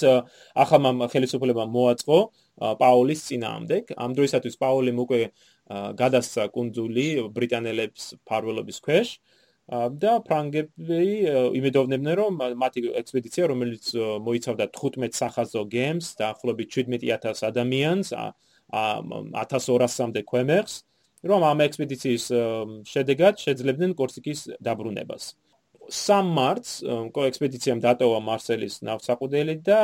ახალმა ხელისუფლებამ მოაწყო პაულის წინააღმდეგ. ამ დროისათვის პაულიმ უკვე გადასცა კუნძული ბრიტანელებს ფარველობის ქვეშ. და ფრანგები იმედოვნებდნენ რომ მათი ექსპედიცია რომელიც მოიცავდა 15 სახაზო გემს და ახლობით 17000 ადამიანს 1200-მდე ქვემეხს რომ ამ ექსპედიციის შედეგად შეძლებდნენ კორსიკის დაბრუნებას 3 მარტს კოექსპედიციამ დატოვა მარსელის ნავსაყუდელი და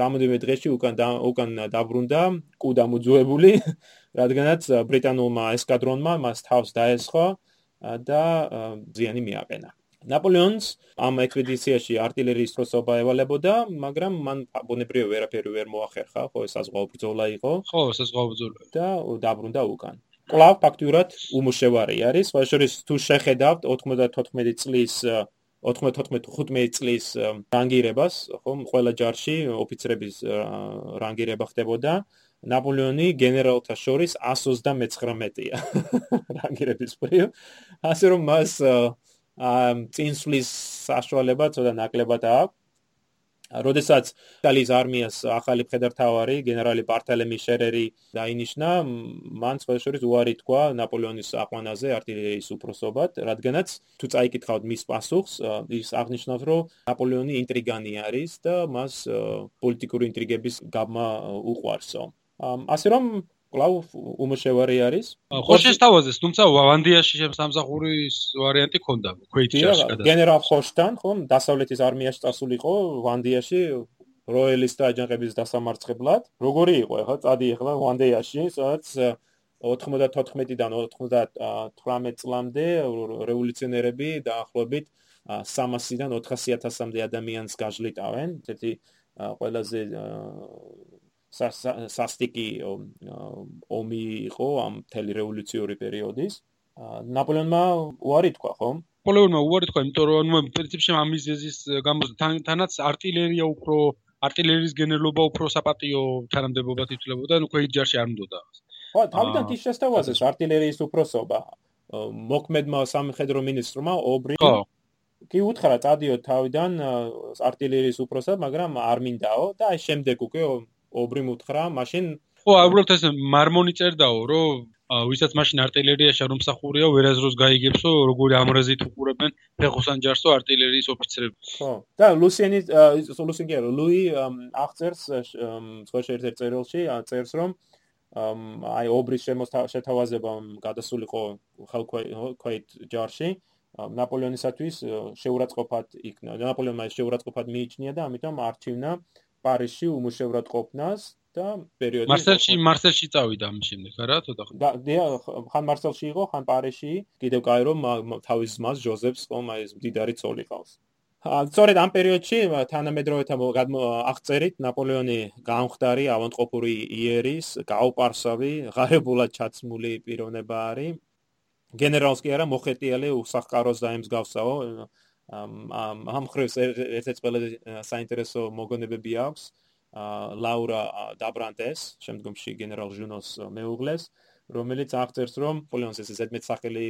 რამოდენიმე დღეში უკან უკან დაბრუნდა კუდამოძუებული, [LAUGHS] რადგანაც ბრიტანულმა ესკადრონმა მას თავს დაესხო და ზიანი მიაყენა. ნაპოლეონს ამ ექსპედიციაში артиლერიის სტროსობა ევალებოდა, მაგრამ მან ბუნებრივი ვერაფერი ვერ მოახერხა, ხო ეს საზღვაო ბრძოლა იყო. ხო, საზღვაო ბრძოლა. და დაბრუნდა უკან. კლავ ფაქტურად უმუშევარი არის, სხვა შორის თუ შეხედავთ 94 წლის 94-15 წლის რანგირებას, ხო, ყველა ჯარში ოფიცრების რანგირება ხდებოდა. ნაპოლეონი გენერალთა შორის 129-ია რანგირების პრიო. ასე რომ მას წინსვლის საშუალება ცოტა ნაკლებად აქვს. როდესაც იტალიის არმიას ახალი მხედართავარი გენერალი პარტელემი შერერი დაინიშნა, მან სხვაშორის უარი თქვა ნაპოლეონის აყვანაზე артиლერიის უფროსობად, რადგანაც თუ წაიკითხავთ მის პასუხს, ის აღნიშნავს, რომ ნაპოლეონი ინტრიგანი არის და მას პოლიტიკური ინტრიგების გაბმა უყვარსო. ასე რომ კლავ უმოშევარი არის. ხო შეესთავაზეს, თუმცა ვანდიაში შემსამსახურის ვარიანტი ქონდა ქვეითიაში გადასა. გენერალ ხოშტან, ხო, დასავლეთის არმიაში წასულიყო ვანდიაში როელისტთა აჯანყების დასამარცხებლად. როგორი იყო ახლა წადი ახლა ვანდიაში, სადაც 94-დან 98 წლამდე რევოლუციონერები დაახლოებით 300-დან 400-მდე ადამიანს გაჟლიტავენ. ესეთი ყველაზე სასტიკი ომი იყო ამ მთელი რევოლუციური პერიოდის. ნაპოლეონმა უარი თქვა, ხო? ნაპოლეონმა უარი თქვა, იმიტომ რომ პრინციპში ამ მიზეზის გამო თანაც არტილერია უფრო არტილერიის გენერლობა უფრო საპატიო თანამდებობად ითვლებოდა, ანუ ქვეით ჯარში არ მდოდა. ხო, თავიდან კი შესთავაზეს არტილერიის უფროსობა. მოქმედმა სამხედრო მინისტრმა ობრი კი უთხრა, წადიო თავიდან არტილერიის უფროსად, მაგრამ არ მინდაო და შემდეგ უკვე ობრი მუთხრა, მაშინ ხო, უბრალოდ ეს მარმონი წერდაო, რომ ვისაც მაშინ არტილერიაში არ უმსახურია, ვერაზროს გაიგებსო, როგორი ამრაზით უყურებენ ფეხოსან ჯარსო არტილერიის ოფიცრებს. ხო. და ლუსიენი ლუსიენ კი არა, ლუი აღწერს სხვა ერთ-ერთ წერილში, წერს რომ აი ობრის შეთავაზება გადასულიყო ხელქვეით ჯარში. ნაპოლეონისათვის შეურაცხყოფად იქნა. ნაპოლეონმა შეურაცხყოფად მიიჩნია და ამიტომ არჩევნა აა პარიზში უმუშევრად ყოფნას და პერიოდი მარსელში მარსელში წავიდა ამ შემდეგ არა? ცოტა ხო და ხან მარსელში იყო ხან პარიზში. კიდევ კაირო თავის ძმას ჟოზეფს ხომ აი ეს მდიდარი ცოლი ყავს. სწორედ ამ პერიოდში თანამედროვეთა აღწერით ნაპოლეონი გამხდარი ავანტყოფური იერის გაუპარსავი ღარებულად ჩაცმული პიროვნება არის. გენერალს კი არა მოხეტიალე უსახკაროს დაემსგავსაო ამ ამ ხრეს ერთ-ერთ ყველაზე საინტერესო მოგონებები აქვს ლაურა დაბრანტეს შემდგომში გენერალ ჟუნოს მეუღლეს რომელიც აღწერს რომ პოლეონს ეს ზედმეტსახელი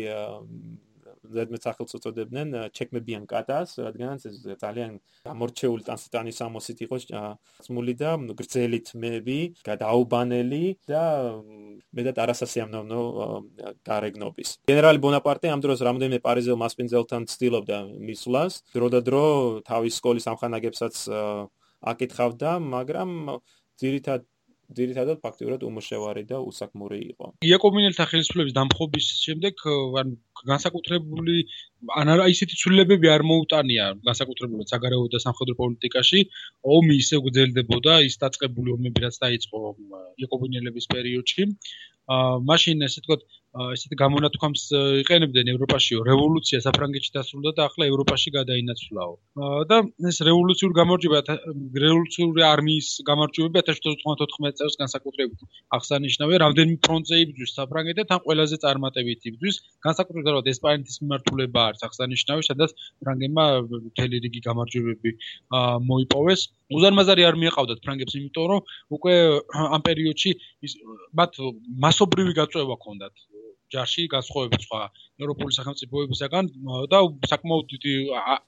ზედმეტ სახელს უწოდებდნენ ჩეკმებიან კატას, რადგანაც ეს ძალიან გამორჩეული ტანსტანი სამოსით იყო წმული და გრძელი თმები, გადაუბანელი და მეტად არასასიამოვნო გარეგნობის. გენერალი ბონაპარტე ამ დროს რამდენიმე პარიზელ მასპინძელთან ცდილობდა მისვლას, დრო და დრო თავის სკოლის ამხანაგებსაც აკითხავდა, მაგრამ ძირითადად ძირითადად ფაქტიურად უმოშევარი და უსაქმური იყო. იაკობინელთა ხელისუფლების დამხობის შემდეგ ან განსაკუთრებული ან არა ისეთი ცვლილებები არ მოუტანია განსაკუთრებულად საგარეო და სამხედრო პოლიტიკაში. ომი ისე გრძელდებოდა, ის დაწყებული ომები რაც დაიწყო იაკობინელების პერიოდში. აა მაშინ ესე ვთქვათ ესეთი გამონათქვამს იყენებდნენ ევროპაშიო რევოლუცია საფრანგეთში დასრულდა და ახლა ევროპაში გადაინაცვლაო. და ეს რევოლუციური გამარჯვება რევოლუციური არმიის გამარჯვებები 1794 წელს განსაკუთრებით აღსანიშნავია, რამდენი ფრონტზე იბრძვის საფრანგეთი, თან ყველაზე წარმატებით იბრძვის, განსაკუთრებით ესპანეთის მიმართულება არის აღსანიშნავი, სადაც ფრანგებმა მთელი რიგი გამარჯვებები მოიპოვეს. უზარმაზარი არ მიეყავდათ ფრანგებს, იმიტომ რომ უკვე ამ პერიოდში მათ მასობრივი გაწევა ჰქონდათ ჯარში გასხოვებით სხვა ევროპული სახელმწიფოებისაგან და საკმაოდ დიდი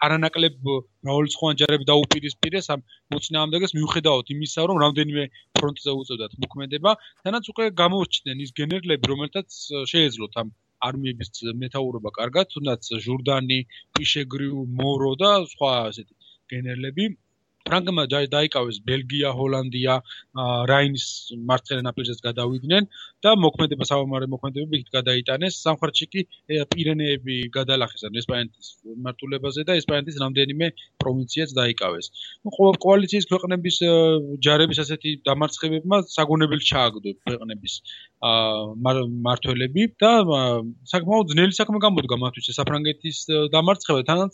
არანაკლებ მრავალრიცხოვანი ჯარები დაუპირისპირეს ამ მოწინააღმდეგეს მიუხედავად იმისა რომ რამდენიმე ფრონტზე უწევდათ მოქმედება თანაც უკვე გამოჩნდნენ ის გენერლები რომელთაც შეეძლოთ ამ არმიების მეტაურობა კარგად თუნდაც ჟურდანი, პიშეგრიუ, მორო და სხვა ასეთი გენერლები ფრანგმა დაიკავეს ბელგია, ჰოლანდია, რაინის მარცხენა ნაპირზეც გადავიდნენ და მოქმედება საომარი მოქმედებები იქ გადაიტანეს. სამხრეთში კი პირენეები გადალახეს ან ესპანეთის მართულებაზე და ესპანეთის რამდენიმე პროვინციაც დაიკავეს. ნუ კოალიციის ქვეყნების ჯარების ასეთი დამარცხებებმა საგონებელი ჩააგდო ქვეყნების მართველები და საკმაოდ ძნელი საქმე გამოდგა მათთვის საფრანგეთის დამარცხება. თანაც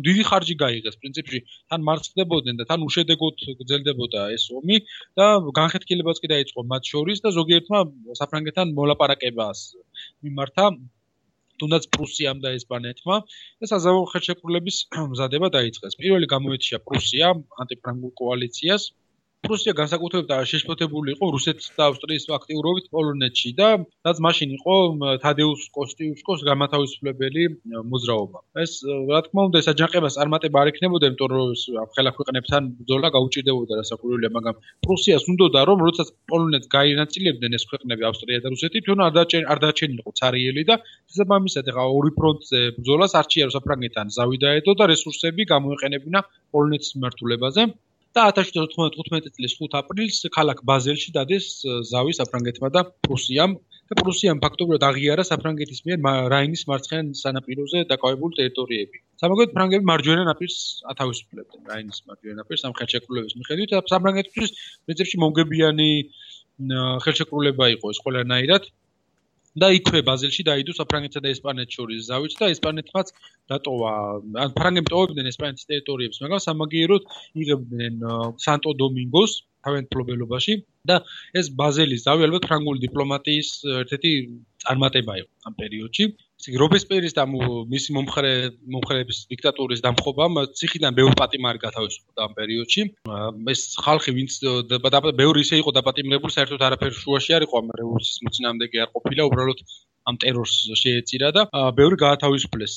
დიდი ხარჯი გაიღეს. პრინციპში თან მარცხდებოდნენ და თან უშედეგოდ გრძელდებოდა ეს ომი და განხეთქილებაც კი დაიწყო მათ შორის და ზოგიერთმა საფრანგეთთან მოლაპარაკებას მიმართა თუნდაც პრუსიამ და ესპანეთმა და საზავო ხელშეკრულების მზადება დაიწყეს. პირველი გამოეთიშა პრუსია ანტიფრანგულ კოალიციას პრუსია განსაკუთრებით შეშფოთებული იყო რუსეთის და ავსტრიის აქტიურობით პოლონეთში და რაც მაშინ იყო თადეუს კოსტიუსკოს გამათავისუფლებელი მოძრაობა. ეს რა თქმა უნდა ეს აჯანყებას წარმატება არ იქნებოდა, იმიტომ რომ ხელა ქვეყნებთან ბრძოლა გაუჭირდებოდა რასაკვირველია, მაგრამ პრუსიას უნდოდა რომ როდესაც პოლონეთს გაინაწილებდნენ ეს ქვეყნები ავსტრია და რუსეთი, თვითონ არ დაჭენ არ დაჭენილიყო цаრიელი და შესაბამისად ახლა ორი ფრონტზე ბრძოლას არჩია საფრანგეთთან ზავი დაედო და რესურსები გამოეყენებინა პოლონეთის მიმართულებაზე. და 1795 წლის 5 აპრილს ქალაქ ბაზელში დადეს ზავი საფრანგეთმა და პრუსიამ და პრუსიამ ფაქტობრივად აღიარა საფრანგეთის მიერ რაინის მარცხენა სანაპიროზე დაკავებული ტერიტორიები. სამაგოდ ფრანგები მარჯვენა ნაპირს ათავისუფლებდნენ რაინის მარჯვენა ნაპირს ამ ხელშეკრულების მიხედვით და საფრანგეთთვის პრინციპში მომგებიანი ხელშეკრულება იყო ეს ყველანაირად. და იქვე ბაზელში დაიდო საფრანგეთსა და ესპანეთს შორის ზავით და ესპანეთმაც დატოვა. ან ფრანგები ტოვებდნენ ესპანეთის ტერიტორიებს მაგრამ სამაგიეროდ იღებდნენ სანტო დომინგოს თავენ ფლობელობაში და ეს ბაზელის ზავი ალბათ ფრანგული დიპლომატიის ერთ-ერთი წარმატება იყო ამ პერიოდში რობესპიერის და მისი მომხრე მომხრეების დიქტატურის დამხობამ ციხიდან ბევრი პატიმარი გათავისუფლდა ამ პერიოდში. ეს ხალხი ვინც ბევრი ისე იყო დაპატიმრებული, საერთოდ არაფერ შუაში არ იყო ამ რევოლუციის მოწინააღმდეგე არ ყოფილა, უბრალოდ ამ ტერორს შეეწირა და ბევრი გაათავისუფლეს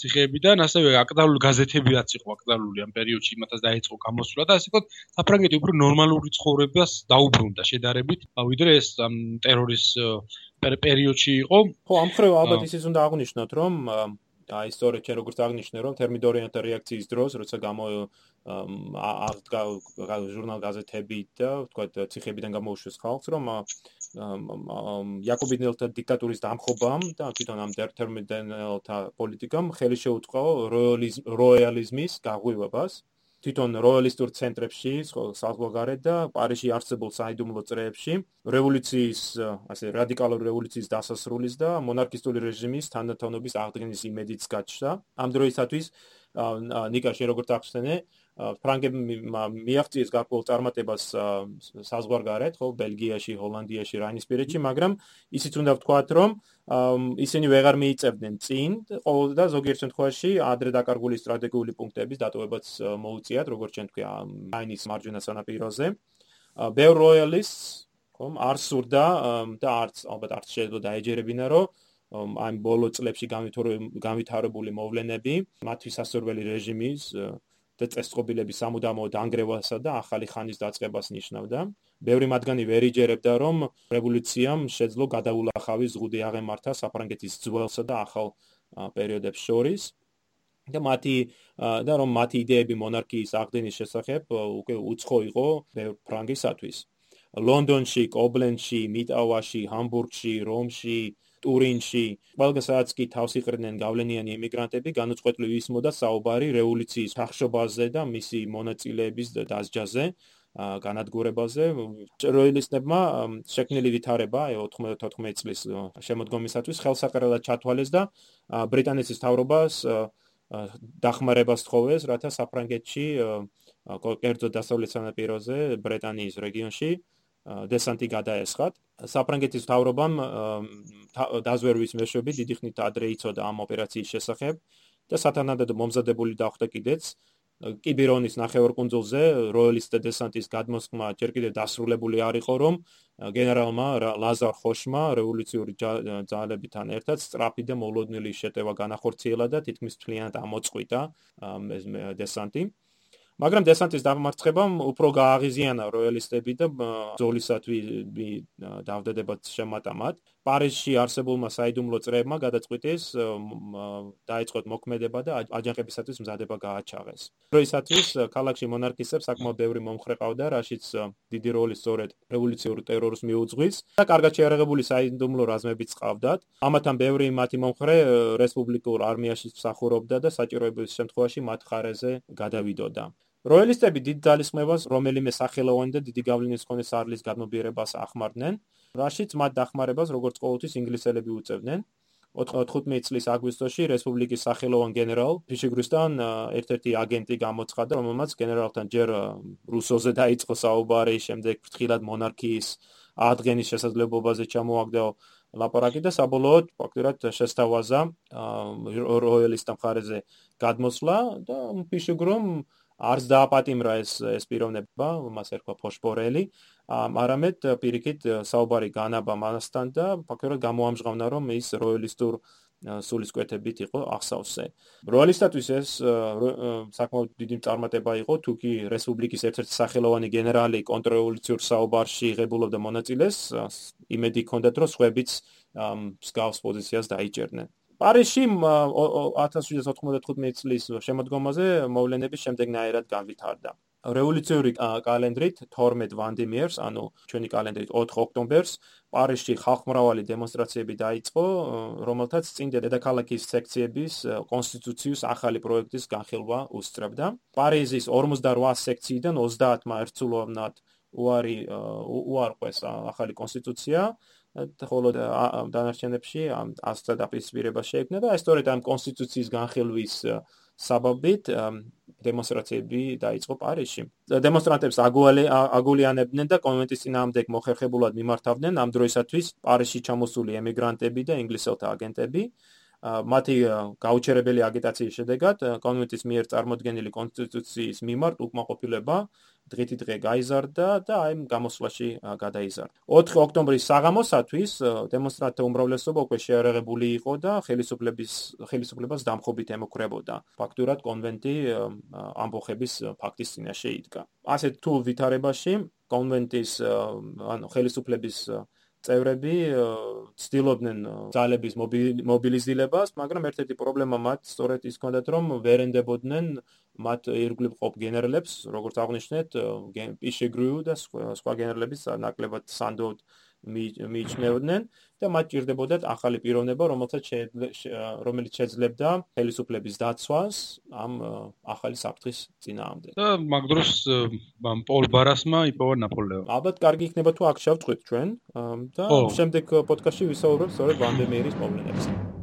ციხეებიდან, ასევე აკრძალული გაზეთები რაც იყო აკრძალული ამ პერიოდში, იმათაც დაიწყო გამოსვლა და ასე ვთქვათ, საფრანგეთი უფრო ნორმალური ცხოვრებას დაუბრუნდა შედარებით, ვიდრე ეს ტერორის პერიოდში იყო. ხო, ამ ხრევა ალბათ ისიც უნდა აღვნიშნოთ, რომ აი სწორედ ჩვენ როგორც აღნიშნე, რომ თერმიდორიანთა რეაქციის დროს, როცა გამო აღდგა ჟურნალ გაზეთები და თქვა ციხეებიდან გამოუშვეს ხალხს, რომ იაკობინელთა დიქტატურის დამხობამ და თვითონ ამ თერმიდორიანთა პოლიტიკამ ხელი შეუწყო როიალიზმის გაღვივებას. თვითონ როიალისტურ ცენტრებში, საზღვარგარეთ და პარიზში არსებულ საიდუმლო წრეებში, რევოლუციის, ასე რადიკალური რევოლუციის დასასრულის და მონარქისტული რეჟიმის თანდათანობის აღდგენის იმედიც გაჩნდა. ამ დროისათვის ნიკა შენ როგორც ახსენე, ფრანგები მიაღწიეს გარკვეულ წარმატებას საზღვარგარეთ, ხო, ბელგიაში, ჰოლანდიაში, რაინისპირეთში, მაგრამ ისიც უნდა ვთქვათ, რომ ისინი ვეღარ მიიწევდნენ წინ, და ზოგიერთ შემთხვევაში ადრე დაკარგული სტრატეგიული პუნქტების დატოვებაც მოუწიათ, როგორც ჩვენ თქვია, რაინის მარჯვენა სანაპიროზე. ბევრ როიალისტს, ხომ, არ სურდა და არც ალბათ არც შეიძლება დაეჯერებინა, რომ ამ ბოლო წლებში განვითარებული მოვლენები, მათი სასურველი რეჟიმის და წესწყობილების სამუდამო დაנגრევასა და ახალი ხანის დაწყებას ნიშნავდა. ბევრი მათგანი ვერ იჯერებდა, რომ რევოლუციამ შეძლო გადაულახავი ზღუდი აღემართა საფრანგეთის ძველსა და ახალ პერიოდებს შორის. და მათი და რომ მათი იდეები მონარქიის აღდგენის შესახებ უკვე უცხო იყო ფრანგისათვის. ლონდონში, კობლენში, მიტავაში, ჰამბურგში, რომში, ტურინში, ყველგასაც კი თავს იყრდნენ გავლენიანი ემიგრანტები, განუწყვეტლივ ისმოდა საუბარი რევოლუციის ხახშობაზე და მისი მონაწილეების დასჯაზე. განადგურებაზე როილისტებმა შექმნილი ვითარება 94 წლის შემოდგომისათვის ხელსაყრელად ჩათვალეს და ბრიტანეთის თავრობას დახმარებას თხოვეს, რათა საფრანგეთში კერძო დასავლეთ სანაპიროზე ბრიტანიის რეგიონში დესანტი გადაესხათ. საფრანგეთის თავრობამ დაზვერვის მეშვეობით დიდი ხნით ადრე იცოდა ამ ოპერაციის შესახებ და სათანადოდ მომზადებული დახვდა კიდეც კიბირონის ნახევარკუნძულზე როიალისტთა დესანტის გადმოსხმა ჯერ კიდევ დასრულებული არ იყო რომ გენერალმა ლაზარ ხოშმა რევოლუციური ძალებთან ერთად სტრაფი და მოლოდნელი შეტევა განახორციელა და თითქმის მთლიანად ამოწყვიტა ეს დესანტი მაგრამ დესანტის დამარცხებამ უფრო გააღიზიანა როიალისტები და ზოლისათვი დავდედებად შემატამად. პარიზში არსებულმა საიდუმლო წრეებმა გადაწყვიტეს დაიწყოთ მოქმედება და აჯანყებისათვის მზადება გააჩაღეს. როისათვის ქალაქში მონარქისტებს საკმაოდ ბევრი მომხრე ყავდა, რაშიც დიდი როლი სწორედ რევოლუციურ ტერორს მიუძღვის და კარგად შეარაღებული საიდუმლო რაზმებიც ყავდათ. ამათან ბევრი მათი მომხრე რესპუბლიკურ არმიაში მსახურობდა და საჭიროების შემთხვევაში მათ ხარეზე გადავიდოდა. როიალისტები დიდ ძალისხმევას რომელიმე სახელოვანი და დიდი გავლენის მქონე სარლის გადმობირებას ახმარდნენ, რაშიც მათ დახმარებას როგორც ყოველთვის ინგლისელები უწევდნენ. 95 წლის აგვისტოში რესპუბლიკის სახელოვან გენერალ ფიშიგრუსთან ერთ-ერთი აგენტი გამოცხადა, რომელმაც გენერალთან ჯერ რუსოზე დაიწყო საუბარი, შემდეგ ფრთხილად მონარქიის აღდგენის შესაძლებლობაზე ჩამოაგდო ლაპარაკი და საბოლოოდ ფაქტურად შესთავაზა როიალისტთა მხარეზე გადმოსვლა და ფიშიგრომ არც დააპატიმრა ეს ეს პიროვნება, მას ერქვა ფოშპორელი, არამედ პირიქით საუბარი განაბა მასთან და ფაქტობრივად გამოამჟღავნა, რომ ის როიალისტურ სულისკვეთებით იყო ახსავსე. როიალისტათვის ეს საკმაოდ დიდი წარმატება იყო, თუ კი რესპუბლიკის ერთ-ერთი სახელოვანი გენერალი კონტრრევოლუციურ საუბარში ღებულობდა მონაწილეს, იმედი ჰქონდათ, რომ სხვაებიც მსგავს პოზიციას დაიჭერდნენ. პარიზში 1795 წლის შემოდგომაზე მოვლენები შემდეგნაირად განვითარდა. რევოლუციური კალენდრით 12 ვანდიმიერს, ანუ ჩვენი კალენდრით 4 ოქტომბერს, პარიზში ხალხმრავალი დემონსტრაციები დაიწყო, რომელთაც წინ დედაქალაქის სექციების კონსტიტუციის ახალი პროექტის განხილვა უსწრებდა. პარიზის 48 სექციიდან 30-მა ერთსულოვნად უარი უარყვეს ახალი კონსტიტუცია ხოლო დანარჩენებში ამ ასთა დაპირისპირება შეექმნა და სწორედ ამ კონსტიტუციის განხილვის საბაბით დემონსტრაციები დაიწყო პარიზში. დემონსტრანტებს აგულიანებდნენ და კონვენტის წინააღმდეგ მოხერხებულად მიმართავდნენ ამ დროისათვის პარიზში ჩამოსული ემიგრანტები და ინგლისელთა აგენტები. მათი გაუჩერებელი აგიტაციის შედეგად კონვენტის მიერ წარმოქმნილი კონსტიტუციის მიმართ უკმაყოფილება დღითი დღე გაიზარდა და აი გამოსვლაში გადაიზარდა. 4 ოქტომბრის საღამოსათვის დემონსტრანტთა უმრავლესობა უკვე შეარაღებული იყო და ხელისუფლების ხელისუფლებას დამხობით ემუქრებოდა. ფაქტურად კონვენტი ამბოხების ფაქტის წინაშე იდგა. ასე თუ ვითარებაში კონვენტის ანუ ხელისუფლების წევრები ცდილობდნენ ძალების მობილიზირებას, მაგრამ ერთ-ერთი პრობლემა მათ სწორედ ის ჰქონდათ, რომ ვერ ენდებოდნენ მათ ირგვლივ ყოფ გენერლებს, როგორც აღნიშნეთ, პიშეგრიუ და სხვა გენერლების ნაკლებად სანდოდ მიიჩნევდნენ და მათ ჭირდებოდათ ახალი პიროვნება, რომელსაც რომელიც შეძლებდა ხელისუფლების დაცვას ამ ახალი საფრთხის წინააღმდეგ. და მაგ დროს პოლ ბარასმა იპოვა ნაპოლეონი. ალბათ კარგი იქნება თუ აქ შევწყვით ჩვენ და შემდეგ პოდკასტში ვისაუბრებთ სწორედ ვანდემერის პრობლემებზე.